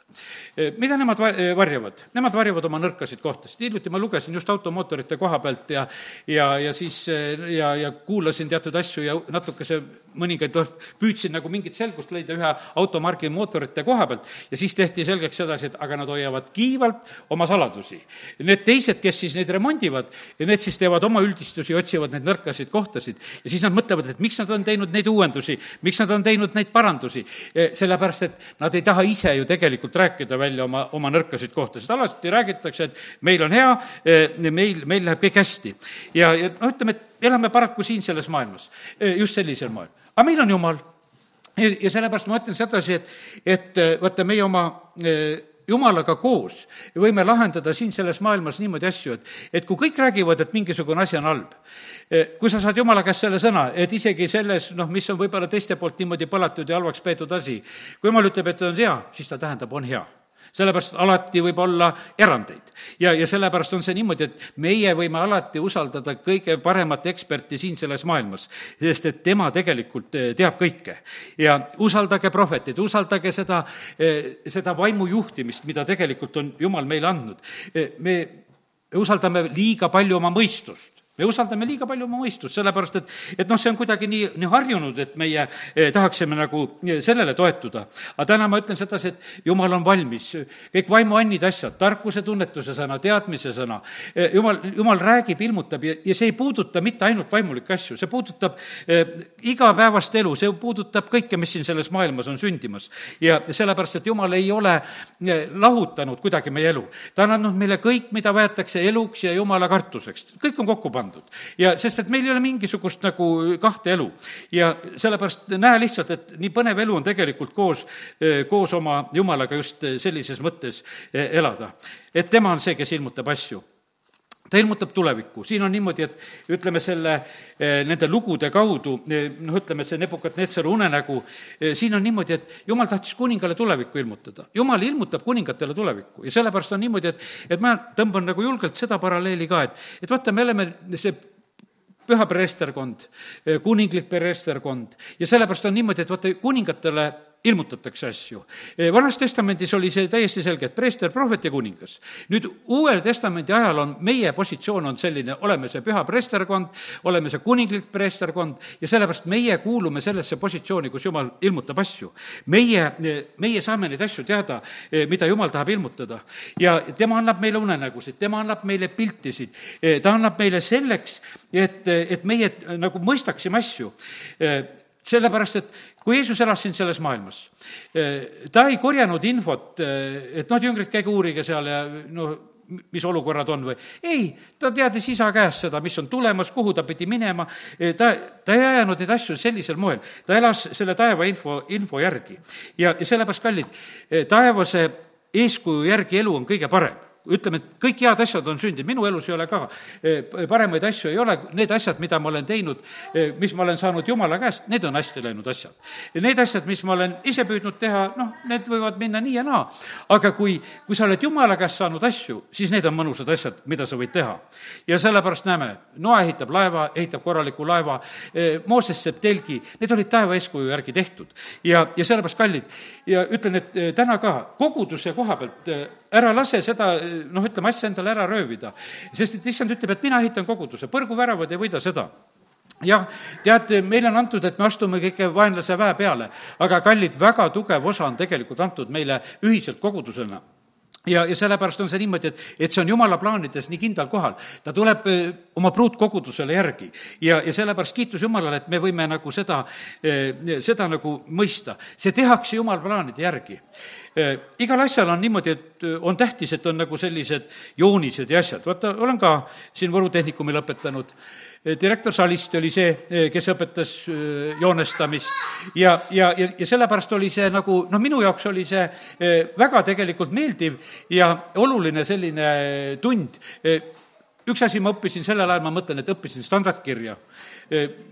mida nemad varjavad? Nemad varjavad oma nõrkasid kohtasid. hiljuti ma lugesin just automootorite koha pealt ja ja, ja siis ja, ja kuulasin teatud asju ja natukese mõningaid, püüdsin nagu mingit selgust leida ühe automargi mootorite koha pealt ja siis tehti selgeks sedasi, et aga nad hoiavad kiivalt oma saladusi. Need teised, kes siis neid remondivad, need siis teevad oma üldistusi, otsivad neid nõrkasid kohtasid ja siis nad mõtlevad, et miks nad on teinud neid uuendusi, miks nad on teinud neid parandusi. Eh, sellepärast, et nad ei taha ise ju tegelikult rääkida välja oma, oma nõrkasid kohtasid, alati räägitakse, et meil on hea, eh, meil, meil läheb kõik hästi. ja, ja noh, ütleme, et elame paraku siin selles maailmas eh, just sellisel moel. Aga meil on Jumal. Ja sellepärast ma ütlen sedasi, et, et vaata, meie oma jumalaga koos võime lahendada siin selles maailmas niimoodi asju, et, et kui kõik räägivad, et mingisugune asi on halb, eh, kui sa saad jumala käest selle sõna, et isegi selles, noh, mis on võib-olla teiste poolt niimoodi põlatud ja halvaks peetud asi, kui jumal ütleb, et on hea, siis ta tähendab, on hea sellepärast alati võib olla erandeid. ja, ja sellepärast on see niimoodi, et meie võime alati usaldada kõige paremat eksperti siin selles maailmas, sest et tema tegelikult eh, teab kõike. ja usaldage prohveteid, usaldage seda, eh, seda vaimu juhtimist, mida tegelikult on Jumal meile andnud. Eh, me usaldame liiga palju oma mõistust me usaldame liiga palju oma mõistust, sellepärast et, et noh, see on kuidagi nii, nii harjunud, et meie eh, tahaksime nagu eh, sellele toetuda. aga täna ma ütlen sedasi, et jumal on valmis, kõik vaimuannid asjad, tarkuse, tunnetuse sõna, teadmise sõna, eh, jumal, jumal räägib, ilmutab ja, ja see ei puuduta mitte ainult vaimulikke asju, see puudutab eh, igapäevast elu, see puudutab kõike, mis siin selles maailmas on sündimas. ja sellepärast, et jumal ei ole eh, lahutanud kuidagi meie elu. ta on andnud meile kõik, mida võetakse eluks ja jumala kartuseks, kõik on kokku pandud pandud. ja sest, et meil ei ole mingisugust nagu kahte elu. ja sellepärast näe lihtsalt, et nii põnev elu on tegelikult koos, koos oma jumalaga just sellises mõttes elada. et tema on see, kes ilmutab asju ta ilmutab tulevikku, siin on niimoodi, et ütleme selle, nende lugude kaudu, noh, ütleme see Nebukadnetsari unenägu, siin on niimoodi, et jumal tahtis kuningale tulevikku ilmutada. jumal ilmutab kuningatele tulevikku. Ja sellepärast on niimoodi, et, et ma tõmban nagu julgelt seda paralleeli ka, et, et vaata, me oleme see püha preesterkond, kuninglik preesterkond ja sellepärast on niimoodi, et vaata, kuningatele ilmutatakse asju. vanas testamendis oli see täiesti selge, et preester, prohvet ja kuningas. nüüd Uuel Testamendi ajal on meie positsioon on selline, oleme see püha preesterkond, oleme see kuninglik preesterkond ja sellepärast meie kuulume sellesse positsiooni, kus Jumal ilmutab asju. meie, meie saame neid asju teada, mida Jumal tahab ilmutada. ja tema annab meile unenägusid, tema annab meile piltisid, ta annab meile selleks, et, et meie nagu mõistaksime asju sellepärast, et kui Jeesus elas siin selles maailmas, eh, ta ei korjanud infot, eh, et noh, jüngrid, käige uurige seal ja noh, mis olukorrad on või, ei, ta teadis isa käest seda, mis on tulemas, kuhu ta pidi minema, eh, ta, ta ei ajanud neid asju sellisel moel, ta elas selle taeva info, info järgi. ja, ja sellepärast, kallid, taevase eeskuju järgi elu on kõige parem ütleme, et kõik head asjad on sündinud, minu elus ei ole ka eh, paremaid asju ei ole, need asjad, mida ma olen teinud, eh, mis ma olen saanud Jumala käest, need on hästi läinud asjad. Need asjad, mis ma olen ise püüdnud teha, noh, need võivad minna nii ja naa. aga kui, kui sa oled Jumala käest saanud asju, siis need on mõnusad asjad, mida sa võid teha. ja sellepärast näeme, Noa ehitab laeva, ehitab korraliku laeva, eh, Mooses seeb telgi, need olid taeva eeskuju järgi tehtud. ja, ja sellepärast kallid ja ütlen, et täna ka koguduse koha pealt ära lase seda, noh, ütleme, asja endale ära röövida. sest et issand ütleb, et mina ehitan koguduse, põrguväravad ei võida seda jah, tead, meile on antud, et me astume kõige vaenlase väe peale, aga kallid, väga tugev osa on tegelikult antud meile ühiselt kogudusena ja, ja sellepärast on see niimoodi, et, et see on jumala plaanides nii kindlal kohal. ta tuleb eh, oma pruutkogudusele järgi ja, ja sellepärast kiitus Jumalale, et me võime nagu seda, eh, seda nagu mõista. see tehakse jumala plaanide järgi. Eh, igal asjal on niimoodi, et on tähtis, et on nagu sellised joonised ja asjad. vaata, olen ka siin Võru Tehnikumi lõpetanud direktor Salist oli see, eh, kes õpetas eh, joonestamist ja, ja, ja, ja sellepärast oli see nagu, noh, minu jaoks oli see väga tegelikult meeldiv ja oluline selline tund. üks asi ma õppisin sellel ajal, ma mõtlen, et õppisin standardkirja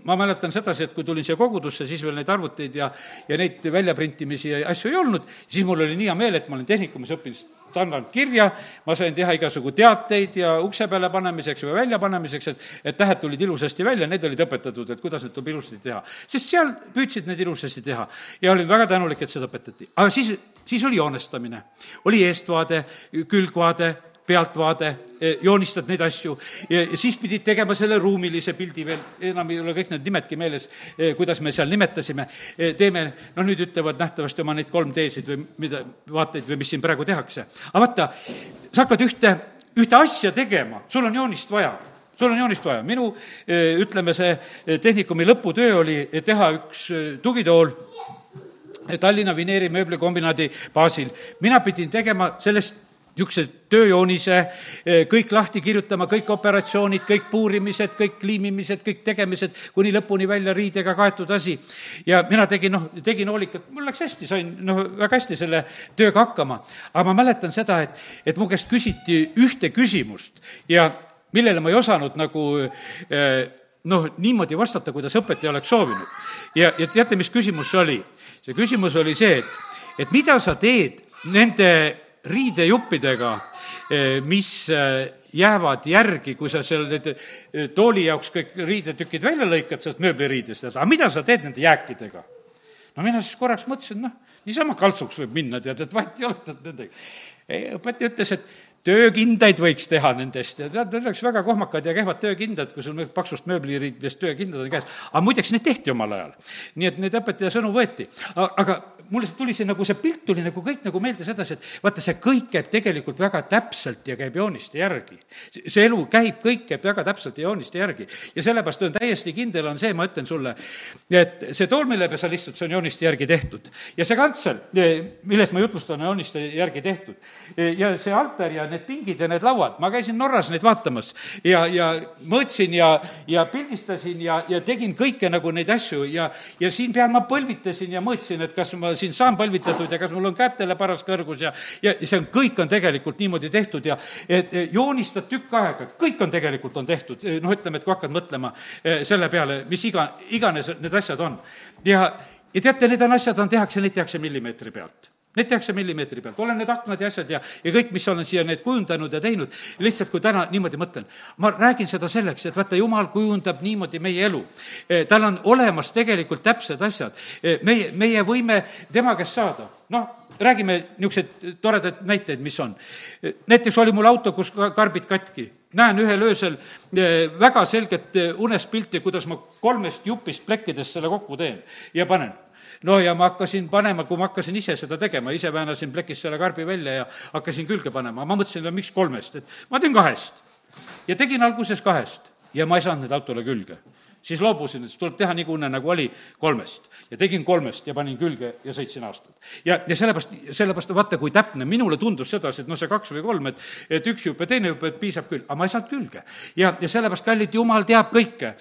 ma mäletan sedasi, et kui tulin siia kogudusse, siis veel neid arvuteid ja, ja neid väljaprintimisi ja asju ei olnud, siis mul oli nii hea meel, et ma olen tehnikumis õppinud standardkirja, ma sain teha igasugu teateid ja ukse peale panemiseks või väljapanemiseks, et, et tähed tulid ilusasti välja, need olid õpetatud, et kuidas need tuleb ilusasti teha. sest seal püüdsid need ilusasti teha. Ja olin väga tänulik, et seda õpetati. aga siis, siis oli joonestamine, oli eestvaade, külgvaade, pealtvaade, e, joonistad neid asju. Ja, ja siis pidid tegema selle ruumilise pildi veel, enam ei ole kõik need nimedki meeles, e, kuidas me seal nimetasime, e, teeme, noh, nüüd ütlevad nähtavasti oma neid 3D-sid või mida, vaateid või mis siin praegu tehakse. aga vaata, sa hakkad ühte, ühte asja tegema, sul on joonist vaja. Sul on joonist vaja, minu ütleme, see tehnikumi lõputöö oli teha üks tugitool Tallinna Vineeri mööblikombinaadi baasil. mina pidin tegema sellest niisuguse tööjoonise, eh, kõik lahti kirjutama, kõik operatsioonid, kõik puurimised, kõik liimimised, kõik tegemised, kuni lõpuni välja riidega kaetud asi. ja mina tegin, noh, tegin hoolikalt, mul läks hästi, sain noh, väga hästi selle tööga hakkama. aga ma mäletan seda, et, et mu käest küsiti ühte küsimust ja millele ma ei osanud nagu eh, noh, niimoodi vastata, kuidas õpetaja oleks soovinud. ja, ja teate, mis küsimus see oli? see küsimus oli see, et, et mida sa teed nende riidejuppidega, eh, mis eh, jäävad järgi, kui sa seal need eh, tooli jaoks kõik riidetükid välja lõikad sealt mööbliriidest, aga mida sa teed nende jääkidega? no mina siis korraks mõtlesin, noh, niisama kaltsuks võib minna, tead, et vahet ei ole, nendega. õpetaja ütles, et töökindaid võiks teha nendest ja tead, need oleks väga kohmakad ja kehvad töökindad, kui sul paksust mööbliriidest töökindad on käes. aga muideks, need tehti omal ajal. nii et neid õpetaja sõnu võeti. aga mul lihtsalt tuli see nagu see pilt tuli nagu kõik nagu meelde sedasi, et vaata, see kõik käib tegelikult väga täpselt ja käib jooniste järgi. see elu käib, kõik käib väga täpselt ja jooniste järgi. ja sellepärast on täiesti kindel, on see, ma ütlen sulle, et see tool, mille peal sa istud, see on jooniste järgi tehtud. ja see kantsel, millest ma jutlustan, on jooniste järgi tehtud. ja see altar ja need pingid ja need lauad, ma käisin Norras neid vaatamas ja, ja mõõtsin ja, ja pildistasin ja, ja tegin kõike nagu neid asju ja, ja siin peal ma põlvitasin ja mõõtsin, et kas ma siin saan põlvitatud ja kas mul on kätele paras kõrgus ja, ja see on, kõik on tegelikult niimoodi tehtud ja et joonistad tükk aega, kõik on tegelikult, on tehtud, noh, ütleme, et kui hakkad mõtlema eh, selle peale, mis iga, iganes need asjad on. ja, ja teate, need on asjad, on, tehakse, neid tehakse millimeetri pealt Need tehakse millimeetri pealt, olen need aknad ja asjad ja, ja kõik, mis olen siia need kujundanud ja teinud, lihtsalt kui täna niimoodi mõtlen, ma räägin seda selleks, et vaata, jumal kujundab niimoodi meie elu. E, tal on olemas tegelikult täpsed asjad. E, meie, meie võime tema käest saada, noh, räägime niisuguseid toredaid näiteid, mis on. E, näiteks oli mul auto, kus karbid katki, näen ühel öösel väga selget unespilti, kuidas ma kolmest jupist plekkidest selle kokku teen ja panen no ja ma hakkasin panema, kui ma hakkasin ise seda tegema, ise väänasin plekist selle karbi välja ja hakkasin külge panema, ma mõtlesin, et miks kolmest, et ma teen kahest. ja tegin alguses kahest ja ma ei saanud need autole külge siis loobusin, et tuleb teha nii kunne, nagu oli, kolmest. ja tegin kolmest ja panin külge ja sõitsin aastad. ja, ja sellepärast, sellepärast vaata, kui täpne, minule tundus sedasi, et noh, see kaks või kolm, et, et üks jupp ja teine jupp, et piisab küll, aga ma ei saanud külge. ja, ja sellepärast, kallid, Jumal teab kõike.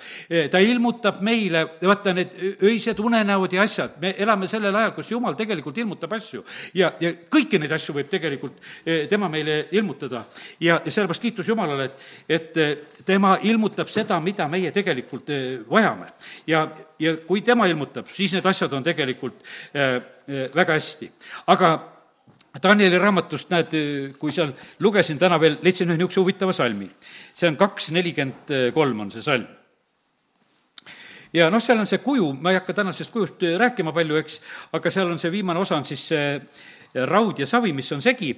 ta ilmutab meile, vaata, need öised unenäod ja asjad, me elame sellel ajal, kus Jumal tegelikult ilmutab asju. ja, ja kõiki neid asju võib tegelikult eh, tema meile ilmutada. ja, ja sellepärast kiitus Jumalale, et, et eh, tema ilmutab seda, mida meie tegelikult eh, vajame. ja, ja kui tema ilmutab, siis need asjad on tegelikult äh, äh, väga hästi. aga Danieli raamatust näed, kui seal lugesin täna veel, leidsin ühe niisuguse huvitava salmi. see on kaks nelikümmend kolm on see salm. ja noh, seal on see kuju, ma ei hakka tänasest kujust rääkima palju, eks, aga seal on see viimane osa on siis see raud ja savi, mis on segi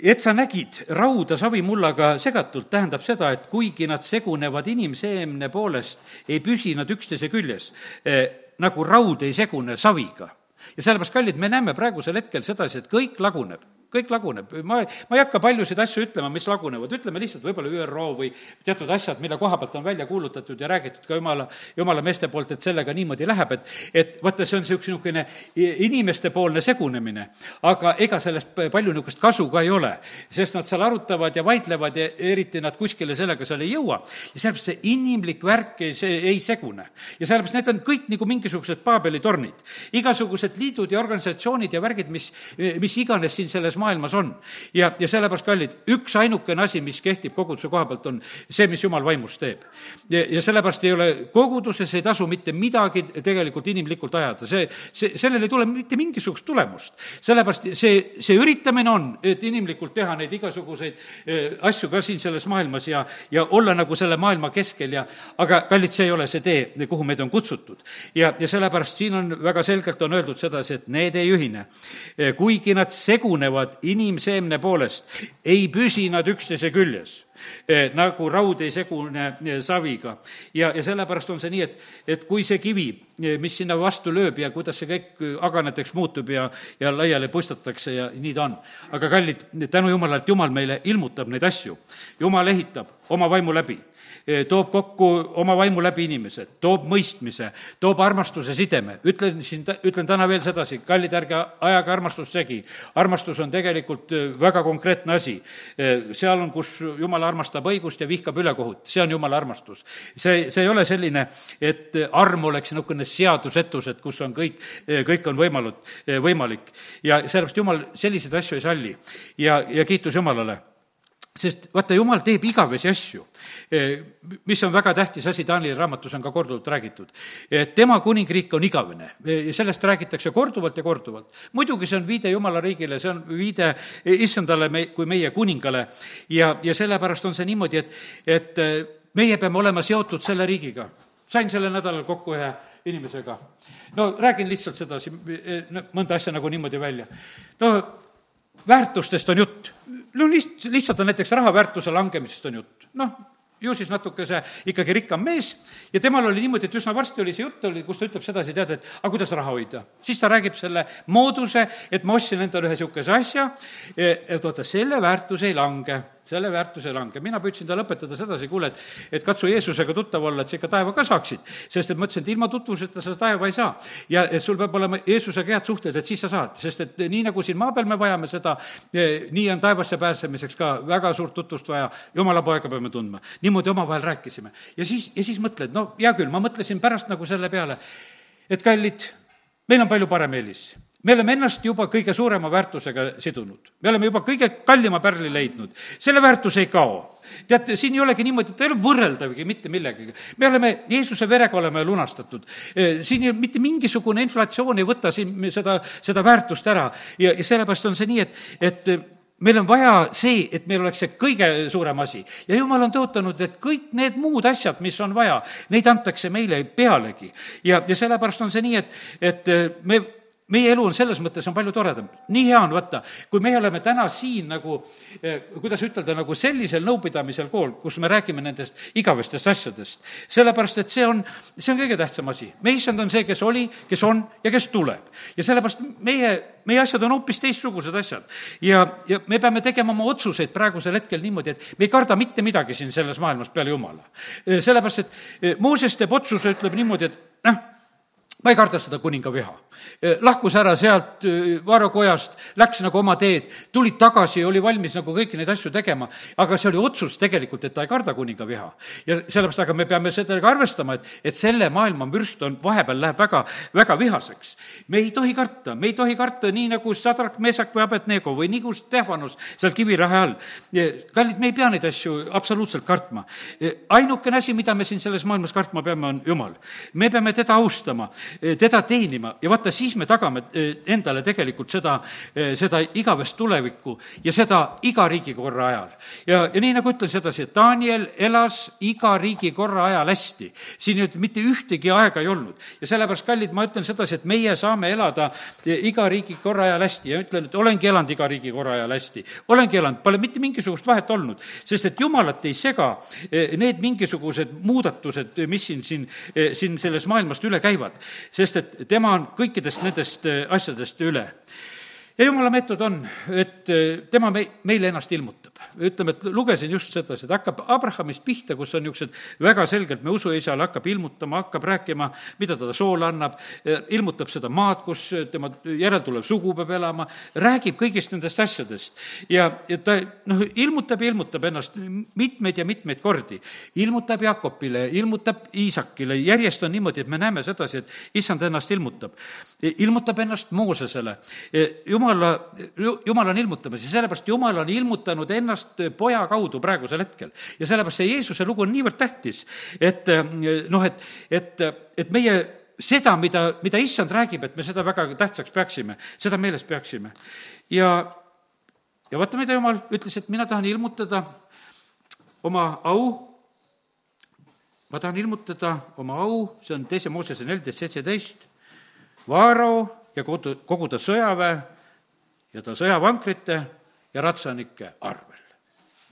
et sa nägid rauda savimullaga segatult, tähendab seda, et kuigi nad segunevad inimseemne poolest, ei püsi nad üksteise küljes, nagu raud ei segune saviga. ja sellepärast, kallid, me näeme praegusel hetkel sedasi, et kõik laguneb kõik laguneb, ma, ma ei hakka paljusid asju ütlema, mis lagunevad, ütleme lihtsalt võib-olla ÜRO või teatud asjad, mille koha pealt on välja kuulutatud ja räägitud ka jumala, jumala meeste poolt, et sellega niimoodi läheb, et et vaata, see on niisugune, inimestepoolne segunemine. aga ega sellest palju niisugust kasu ka ei ole, sest nad seal arutavad ja vaidlevad ja eriti nad kuskile sellega seal ei jõua. ja sellepärast see inimlik värk ei, see ei segune. ja sellepärast need on kõik nagu mingisugused Paabeli tornid. igasugused liidud ja organisatsioonid ja värgid, mis, mis iganes siin selles maailmas maailmas on. ja, ja sellepärast, kallid, üksainukene asi, mis kehtib koguduse koha pealt, on see, mis jumal vaimus teeb. ja, ja sellepärast ei ole, koguduses ei tasu mitte midagi tegelikult inimlikult ajada, see, see, sellel ei tule mitte mingisugust tulemust. sellepärast see, see üritamine on, et inimlikult teha neid igasuguseid eh, asju ka siin selles maailmas ja, ja olla nagu selle maailma keskel ja aga kallid, see ei ole see tee, kuhu meid on kutsutud. ja, ja sellepärast siin on väga selgelt on öeldud sedasi, et need ei ühine. Eh, kuigi nad segunevad inimseemne poolest, ei püsi nad üksteise küljes eh, nagu raud ei segune eh, saviga. ja, ja sellepärast on see nii, et, et kui see kivi, eh, mis sinna vastu lööb ja kuidas see kõik aganeteks muutub ja, ja laiali puistatakse ja nii ta on. aga kallid, tänu Jumalale, et Jumal meile ilmutab neid asju. Jumal ehitab oma vaimu läbi toob kokku oma vaimu läbi inimesed, toob mõistmise, toob armastuse sideme. ütlen siin, ütlen täna veel sedasi, kallid, ärge ajage armastust segi. armastus on tegelikult eh, väga konkreetne asi. Eh, seal on, kus jumal armastab õigust ja vihkab ülekohut, see on jumala armastus. see, see ei ole selline, et arm oleks niisugune seadusetus, et kus on kõik, kõik on võimalut, võimalik. ja sellepärast jumal selliseid asju ei salli. ja, ja kiitus Jumalale sest vaata, jumal teeb igavesi asju, eh, mis on väga tähtis asi, Taanili raamatus on ka korduvalt räägitud. et tema kuningriik on igavene ja sellest räägitakse korduvalt ja korduvalt. muidugi see on viide Jumala riigile, see on viide issandale me, kui meie kuningale ja, ja sellepärast on see niimoodi, et, et eh, meie peame olema seotud selle riigiga. sain sellel nädalal kokku ühe inimesega. no räägin lihtsalt sedasi, mõnda asja nagu niimoodi välja. no väärtustest on jutt. No liht-, lihtsalt on näiteks raha väärtuse langemisest on jutt. noh, ju siis natukese ikkagi rikkam mees ja temal oli niimoodi, et üsna varsti oli see jutt, oli, kus ta ütleb sedasi, tead, et aga kuidas raha hoida. siis ta räägib selle mooduse, et ma ostsin endale ühe niisuguse asja, et vaata, selle väärtus ei lange selle väärtus ei lange. mina püüdsin talle õpetada sedasi, kuule, et, et katsu Jeesusega tuttav olla, et sa ikka taeva ka saaksid. sest et ma ütlesin, et ilma tutvuseta sa taeva ei saa. ja et sul peab olema Jeesusega head suhted, et siis sa saad, sest et nii, nagu siin maa peal me vajame seda, eh, nii on taevasse pääsemiseks ka väga suurt tutvust vaja, jumala poega peame tundma. niimoodi omavahel rääkisime. ja siis, ja siis mõtled, no hea küll, ma mõtlesin pärast nagu selle peale, et kallid, meil on palju parem eelis me oleme ennast juba kõige suurema väärtusega sidunud. me oleme juba kõige kallima pärli leidnud. selle väärtus ei kao. teate, siin ei olegi niimoodi, et ta ei ole võrreldavgi mitte millegagi. me oleme Jeesuse verega oleme lunastatud. E, siin ei, mitte mingisugune inflatsioon ei võta siin seda, seda väärtust ära ja, ja sellepärast on see nii, et, et meil on vaja see, et meil oleks see kõige suurem asi. ja jumal on tõotanud, et kõik need muud asjad, mis on vaja, neid antakse meile pealegi. ja, ja sellepärast on see nii, et, et me meie elu on selles mõttes, on palju toredam. nii hea on, vaata, kui meie oleme täna siin nagu, eh, kuidas ütelda, nagu sellisel nõupidamisel kool, kus me räägime nendest igavestest asjadest. sellepärast, et see on, see on kõige tähtsam asi. meie issand on see, kes oli, kes on ja kes tuleb. ja sellepärast meie, meie asjad on hoopis teistsugused asjad. ja, ja me peame tegema oma otsuseid praegusel hetkel niimoodi, et me ei karda mitte midagi siin selles maailmas peale Jumala. Eh, sellepärast, et eh, Mooses teeb otsuse, ütleb niimoodi, et noh, ma ei karda seda kuninga viha. Lahkus ära sealt varakojast, läks nagu oma teed, tuli tagasi ja oli valmis nagu kõiki neid asju tegema, aga see oli otsus tegelikult, et ta ei karda kuninga viha. ja sellepärast, aga me peame sellega arvestama, et, et selle maailma mürst on, vahepeal läheb väga, väga vihaseks. me ei tohi karta, me ei tohi karta nii, nagu Sadrak, Meesak või Abednego või nagu Stefanus seal kivirahe all. kallid, me ei pea neid asju absoluutselt kartma. ainukene asi, mida me siin selles maailmas kartma peame, on Jumal. me peame teda austama teda teenima ja vaata, siis me tagame endale tegelikult seda, seda igavest tulevikku ja seda iga riigikorra ajal. ja, ja nii, nagu ütlen sedasi, et Daniel elas iga riigikorra ajal hästi. siin nüüd mitte ühtegi aega ei olnud ja sellepärast, kallid, ma ütlen sedasi, et meie saame elada iga riigikorra ajal hästi ja ütlen, et olengi elanud iga riigikorra ajal hästi. olengi elanud, pole mitte mingisugust vahet olnud, sest et jumalat ei sega need mingisugused muudatused, mis siin, siin, siin selles maailmast üle käivad. sest et tema on kõikidest nendest asjadest üle. Ja jumala meetod on, et tema me, meile ennast ilmutab ütleme, et lugesin just sedasi, et hakkab Abrahamist pihta, kus on niisugused väga selgelt, me usuisale hakkab ilmutama, hakkab rääkima, mida ta soole annab, ilmutab seda maad, kus tema järeltulev sugu peab elama, räägib kõigist nendest asjadest. ja, ja ta noh, ilmutab ja ilmutab ennast mitmeid ja mitmeid kordi. ilmutab Jakobile, ilmutab Iisakile, järjest on niimoodi, et me näeme sedasi, et issand ennast ilmutab. ilmutab ennast Moosesele. jumala, jumal on ilmutamas ja sellepärast Jumal on ilmutanud ennast ennast poja kaudu praegusel hetkel. ja sellepärast see Jeesuse lugu on niivõrd tähtis, et noh, et, et, et meie seda, mida, mida issand räägib, et me seda väga tähtsaks peaksime, seda meeles peaksime. ja, ja vaata, mida jumal ütles, et mina tahan ilmutada oma au, ma tahan ilmutada oma au, see on teise Moosese neliteist seitseteist, Vaaro ja kogu, kogu ta sõjaväe ja ta sõjavankrite ja ratsanike arvel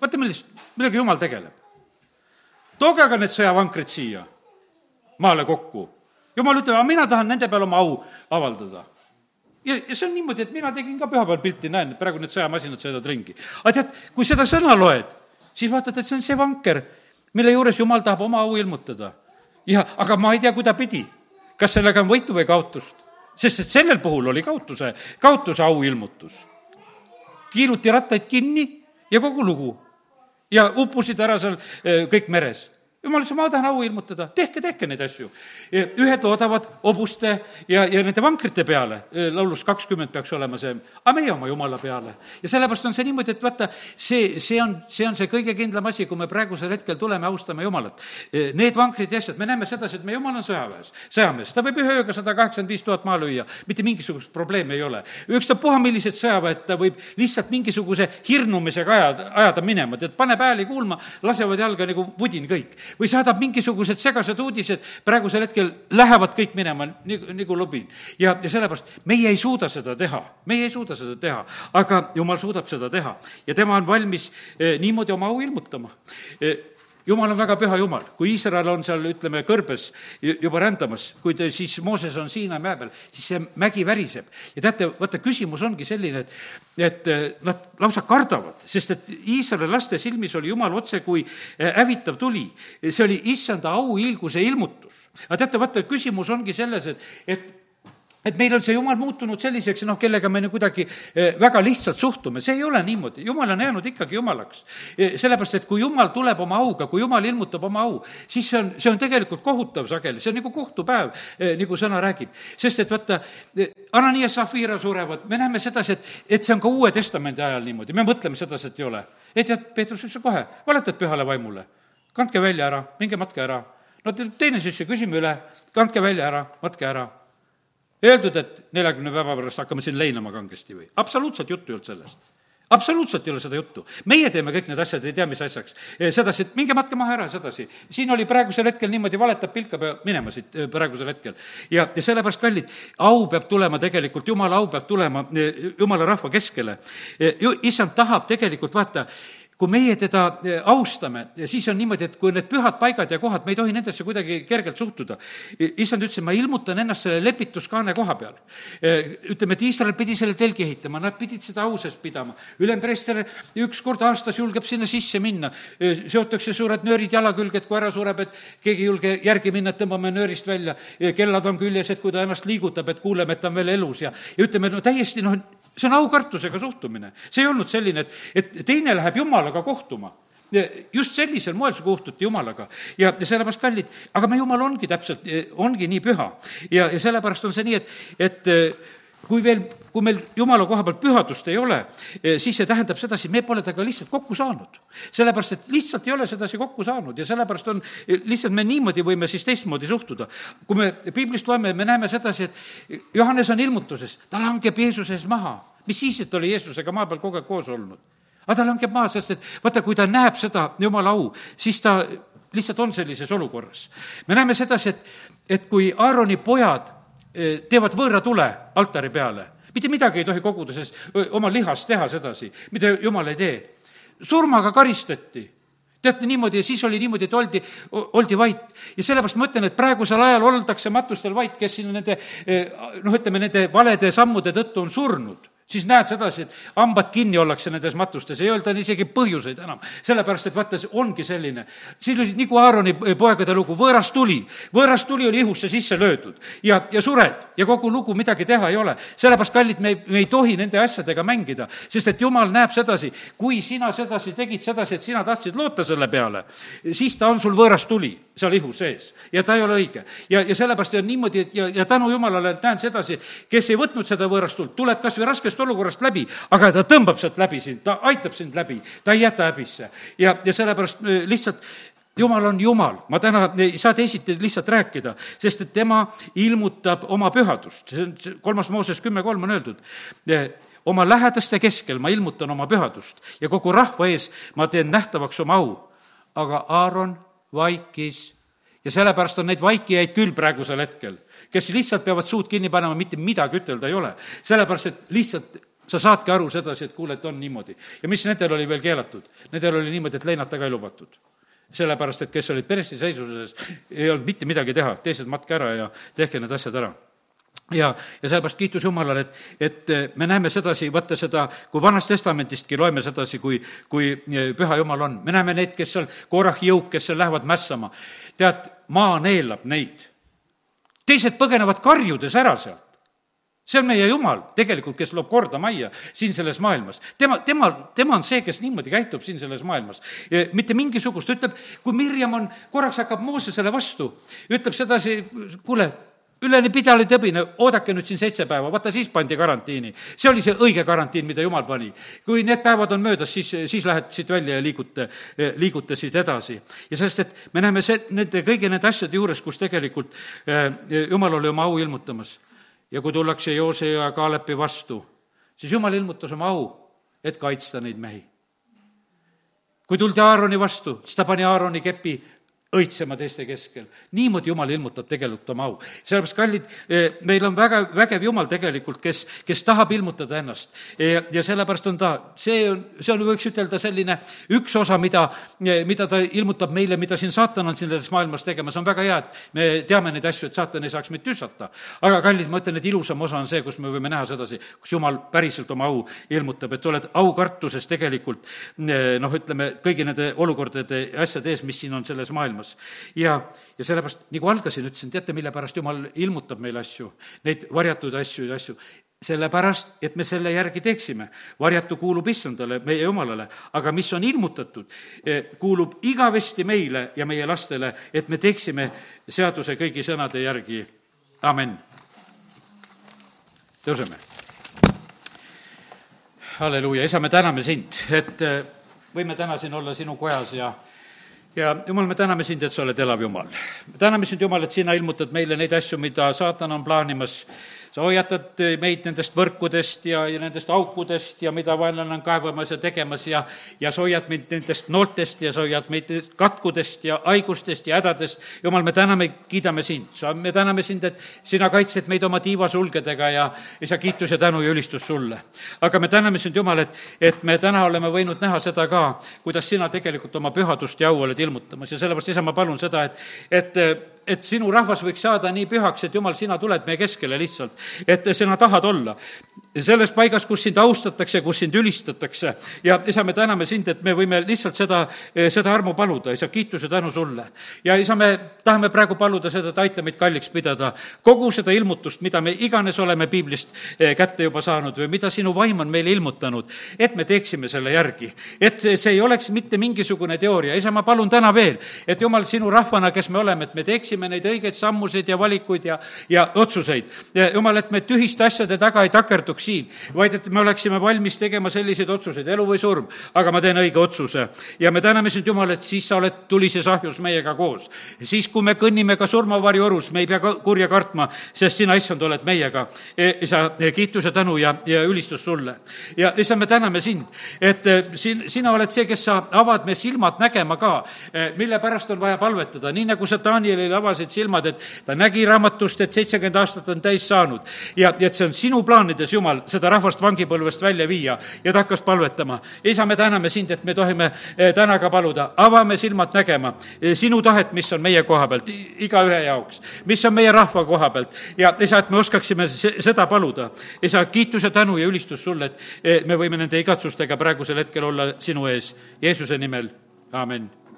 vaata, millist, millega jumal tegeleb. tooge aga need sõjavankrid siia maale kokku. jumal ütleb, aga mina tahan nende peal oma au avaldada. ja, ja see on niimoodi, et mina tegin ka pühapäeval pilti, näen, praegu need sõjamasinad sõidavad ringi. aga tead, kui seda sõna loed, siis vaatad, et see on see vanker, mille juures jumal tahab oma au ilmutada. ja, aga ma ei tea, kuida pidi. kas sellega on võitu või kaotust? sest et sellel puhul oli kaotuse, kaotuse au ilmutus. kiiruti rattaid kinni ja kogu lugu ja uppusid ära seal eh, kõik meres jumal ütles, ma tahan au ilmutada, tehke, tehke neid asju. ühed loodavad hobuste ja, ja nende vankrite peale, laulus kakskümmend peaks olema see, aga meie oma jumala peale. ja sellepärast on see niimoodi, et vaata, see, see on, see on see kõige kindlam asi, kui me praegusel hetkel tuleme, austame Jumalat. Need vankrid ja asjad, me näeme sedasi, et meie Jumal on sõjaväes, sõjamees, ta võib ühe ööga sada kaheksakümmend viis tuhat maha lüüa, mitte mingisugust probleemi ei ole. ükstapuha, millised sõjaväed, ta võib lihtsalt mingisuguse hirnumisega ajada, ajada minema, tead, paneb hääli kuulma, lasevad jalga nagu pudin kõik või saadab mingisugused segased uudised, praegusel hetkel lähevad kõik minema nagu, nagu lubin. ja, ja sellepärast meie ei suuda seda teha, meie ei suuda seda teha, aga jumal suudab seda teha. Ja tema on valmis eh, niimoodi oma au ilmutama. Eh, jumal on väga püha jumal, kui Iisrael on seal, ütleme, kõrbes juba rändamas, kui ta siis, Mooses on Siina mäe peal, siis see mägi väriseb. ja teate, vaata, küsimus ongi selline, et, et eh, nad lausa kardavad, sest et Iisraeli laste silmis oli Jumal otse kui eh, hävitav tuli. see oli issanda auhiilguse ilmutus. aga teate, vaata, küsimus ongi selles, et, et et meil on see jumal muutunud selliseks, noh, kellega me kuidagi eh, väga lihtsalt suhtume, see ei ole niimoodi, jumal on jäänud ikkagi jumalaks. Eh, sellepärast, et kui jumal tuleb oma auga, kui jumal ilmutab oma au, siis see on, see on tegelikult kohutav sageli, see on nagu kohtupäev, eh, nagu sõna räägib. sest et vaata, Ananias, Zafira surevad, me näeme sedasi, et, et see on ka Uue Testamendi ajal niimoodi, me mõtleme sedasi, et ei ole. ei tead, Peetrus ütles kohe, valetad pühale vaimule, kandke välja ära, minge matke ära. no teine sisse, küsime üle, kandke välja ära, matke ära öeldud, et neljakümne päeva pärast hakkame siin leinama kangesti või? absoluutselt juttu ei olnud sellest absoluutselt ei ole seda juttu. meie teeme kõik need asjad ei tea mis asjaks. Eh, sedasi, et minge matke maha ära sedasi. siin oli praegusel hetkel niimoodi, valetab, pilkab ja minema siit eh, praegusel hetkel. ja, ja sellepärast, kallid, au peab tulema tegelikult, jumala au peab tulema eh, jumala rahva keskele. issand tahab tegelikult, vaata, kui meie teda eh, austame, siis on niimoodi, et kui need pühad paigad ja kohad, me ei tohi nendesse kuidagi kergelt suhtuda. issand ütles, et ma ilmutan ennast selle lepituskaane koha peal. Eh, ütleme, et Iisrael pidi selle telgi ehitama, nad pidid seda au sees pidama. ülempreester üks kord aastas julgeb sinna sisse minna, eh, seotakse suured nöörid jala külge, et kui ära sureb, et keegi ei julge järgi minna, et tõmbame nöörist välja. kellad on küljes, et kui ta ennast liigutab, et kuuleme, et ta on veel elus ja, ja ütleme, no täiesti noh, see on aukartusega suhtumine. see ei olnud selline, et, et teine läheb jumalaga kohtuma just sellisel moel suhtuti Jumalaga ja, ja sellepärast kallid, aga me Jumal ongi täpselt, ongi nii püha. ja, ja sellepärast on see nii, et, et kui veel, kui meil jumala koha pealt pühadust ei ole, siis see tähendab sedasi, me pole temaga lihtsalt kokku saanud. sellepärast, et lihtsalt ei ole sedasi kokku saanud ja sellepärast on, lihtsalt me niimoodi võime siis teistmoodi suhtuda. kui me piiblist loeme, me näeme sedasi, et Johannes on ilmutuses, ta langeb Jeesuse ees maha. mis siis, et oli Jeesusega maa peal kogu aeg koos olnud? aga ta langeb maha, sest et vaata, kui ta näeb seda jumala au, siis ta lihtsalt on sellises olukorras. me näeme sedasi, et, et kui Aaroni pojad eh, teevad võõra tule altari peale, mitte midagi ei tohi koguda, sest oma lihast teha sedasi, mida jumal ei tee. surmaga karistati teate, niimoodi ja siis oli niimoodi, et oldi, oldi vait. ja sellepärast ma ütlen, et praegusel ajal oldakse matustel vait, kes siin nende noh, ütleme nende valede sammude tõttu on surnud siis näed sedasi, et hambad kinni ollakse nendes matustes, ei öelda isegi põhjuseid enam. sellepärast, et vaata, see ongi selline. siin oli nagu Aaroni poegade lugu, võõras tuli, võõras tuli oli ihusse sisse löödud. Ja, ja sured. Ja kogu lugu, midagi teha ei ole. sellepärast, kallid, me ei, me ei tohi nende asjadega mängida, sest et jumal näeb sedasi, kui sina sedasi tegid sedasi, et sina tahtsid loota selle peale, siis ta on sul võõras tuli seal ihu sees. Ja ta ei ole õige. ja, ja sellepärast on niimoodi, et ja, ja tänu jumalale, et näen sedasi, kes ei võtnud seda võõrast tuld, tuled kas või raskest olukorrast läbi, aga ta tõmbab sealt läbi sind, ta aitab sind läbi, ta ei jäta häbisse. ja, ja sellepärast äh, lihtsalt jumal on jumal, ma täna ei saa teisiti lihtsalt rääkida, sest et tema ilmutab oma pühadust, see on, kolmas Mooses kümme kolm on öeldud, oma lähedaste keskel ma ilmutan oma pühadust ja kogu rahva ees ma teen nähtavaks oma au. aga Aaron vaikis ja sellepärast on neid vaikijaid küll praegusel hetkel, kes lihtsalt peavad suud kinni panema, mitte midagi ütelda ei ole. sellepärast, et lihtsalt sa saadki aru sedasi, et kuule, et on niimoodi. ja mis nendel oli veel keelatud? Nendel oli niimoodi, et leinata ka ei lubatud. sellepärast, et kes olid peresti seisuses, ei olnud mitte midagi teha, teised matke ära ja tehke need asjad ära ja, ja sellepärast kiitus Jumalale, et, et eh, me näeme sedasi, vaata seda, kui Vanast Testamendistki loeme sedasi, kui, kui eh, püha Jumal on. me näeme neid, kes seal, Korahi jõuk, kes seal lähevad mässama. tead, maa neelab neid. teised põgenevad karjudes ära sealt. see on meie Jumal tegelikult, kes loob korda majja siin selles maailmas. tema, tema, tema on see, kes niimoodi käitub siin selles maailmas. mitte mingisugust, ütleb, kui Mirjam on, korraks hakkab Moosesele vastu, ütleb sedasi, kuule, üleni pidali tõbine, oodake nüüd siin seitse päeva, vaata siis pandi karantiini. see oli see õige karantiin, mida jumal pani. kui need päevad on möödas, siis, siis lähed siit välja ja liigute, liigute siit edasi. ja sest, et me näeme see, nende, kõigi nende asjade juures, kus tegelikult eh, jumal oli oma au ilmutamas. ja kui tullakse Joose ja Kaalepi vastu, siis jumal ilmutas oma au, et kaitsta neid mehi kui tuldi Aaroni vastu, siis ta pani Aaroni kepi õitsema teiste keskel. niimoodi Jumal ilmutab tegelikult oma au. sellepärast, kallid, eh, meil on väga vägev Jumal tegelikult, kes, kes tahab ilmutada ennast. ja, sellepärast on ta, see on, see on, võiks ütelda, selline üks osa, mida, mida ta ilmutab meile, mida siin saatan on selles maailmas tegemas, on väga hea, et me teame neid asju, et saatan ei saaks meid tüssata. aga kallid, ma ütlen, et ilusam osa on see, kus me võime näha sedasi, kus Jumal päriselt oma au ilmutab, et oled aukartuses tegelikult eh, noh, ütleme, kõigi nende olukordade ja asjade ees, mis siin on selles maailmas olemas. ja, ja sellepärast, nagu algasin, ütlesin, teate, mille pärast Jumal ilmutab meile asju, neid varjatud asju ja asju, sellepärast, et me selle järgi teeksime. varjatu kuulub issandale, meie jumalale, aga mis on ilmutatud, eh, kuulub igavesti meile ja meie lastele, et me teeksime seaduse kõigi sõnade järgi. amin. tõuseme. halleluuja, isa, me täname sind, et eh, võime täna siin olla sinu kojas ja ja jumal, me täname sind, et sa oled elav Jumal. me täname sind, Jumal, et sina ilmutad meile neid asju, mida saatan on plaanimas sa hoiatad meid nendest võrkudest ja, ja nendest aukudest ja mida vaenlane on kaevamas ja tegemas ja, ja sa hoiad meid nendest nooltest ja sa hoiad meid katkudest ja haigustest ja hädadest. jumal, me täname, kiidame sind, sa, me täname sind, et sina kaitsed meid oma tiivasulgedega ja isa, kiitus ja tänu ja ülistus sulle. aga me täname sind, Jumal, et, et me täna oleme võinud näha seda ka, kuidas sina tegelikult oma pühadust ja au oled ilmutamas ja sellepärast, isa, ma palun seda, et, et et sinu rahvas võiks saada nii pühaks, et jumal, sina tuled meie keskele lihtsalt, et sina tahad olla selles paigas, kus sind austatakse, kus sind ülistatakse ja isa, me täname sind, et me võime lihtsalt seda, seda armu paluda, isa, kiituse tänu sulle. ja isa, me tahame praegu paluda seda, et aita meid kalliks pidada kogu seda ilmutust, mida me iganes oleme piiblist eh, kätte juba saanud või mida sinu vaim on meile ilmutanud, et me teeksime selle järgi. et see ei oleks mitte mingisugune teooria, isa, ma palun täna veel, et jumal, sinu rahvana, kes me oleme, et me teeksime neid õigeid sammusid ja valikuid ja, ja otsuseid. jumal, et me tühiste asjade taga ei takerduks siin, vaid et me oleksime valmis tegema selliseid otsuseid, elu või surm, aga ma teen õige otsuse. ja me täname sind, Jumal, et siis sa oled tulises ahjus meiega koos. siis, kui me kõnnime ka surmavarjuorus, me ei pea kurja kartma, sest sina, issand, oled meiega. isa, kiitus ja tänu ja, ja ülistus sulle. ja issand, me täname sind, et eh, siin, sina oled see, kes sa avad me silmad nägema ka, mille pärast on vaja palvetada, nii nagu sa Danielile avasid silmad, et ta nägi raamatust, et seitsekümmend aastat on täis saanud ja, ja et see on sinu plaanides, Jumal, seda rahvast vangipõlvest välja viia ja ta hakkas palvetama. isa, me täname sind, et me tohime eh, täna ka paluda, avame silmad nägema sinu tahet, mis on meie koha pealt, igaühe jaoks, mis on meie rahva koha pealt ja isa, et me oskaksime seda paluda. isa, kiitus ja tänu ja ülistus sulle, et me võime nende igatsustega praegusel hetkel olla sinu ees. Jeesuse nimel, aamen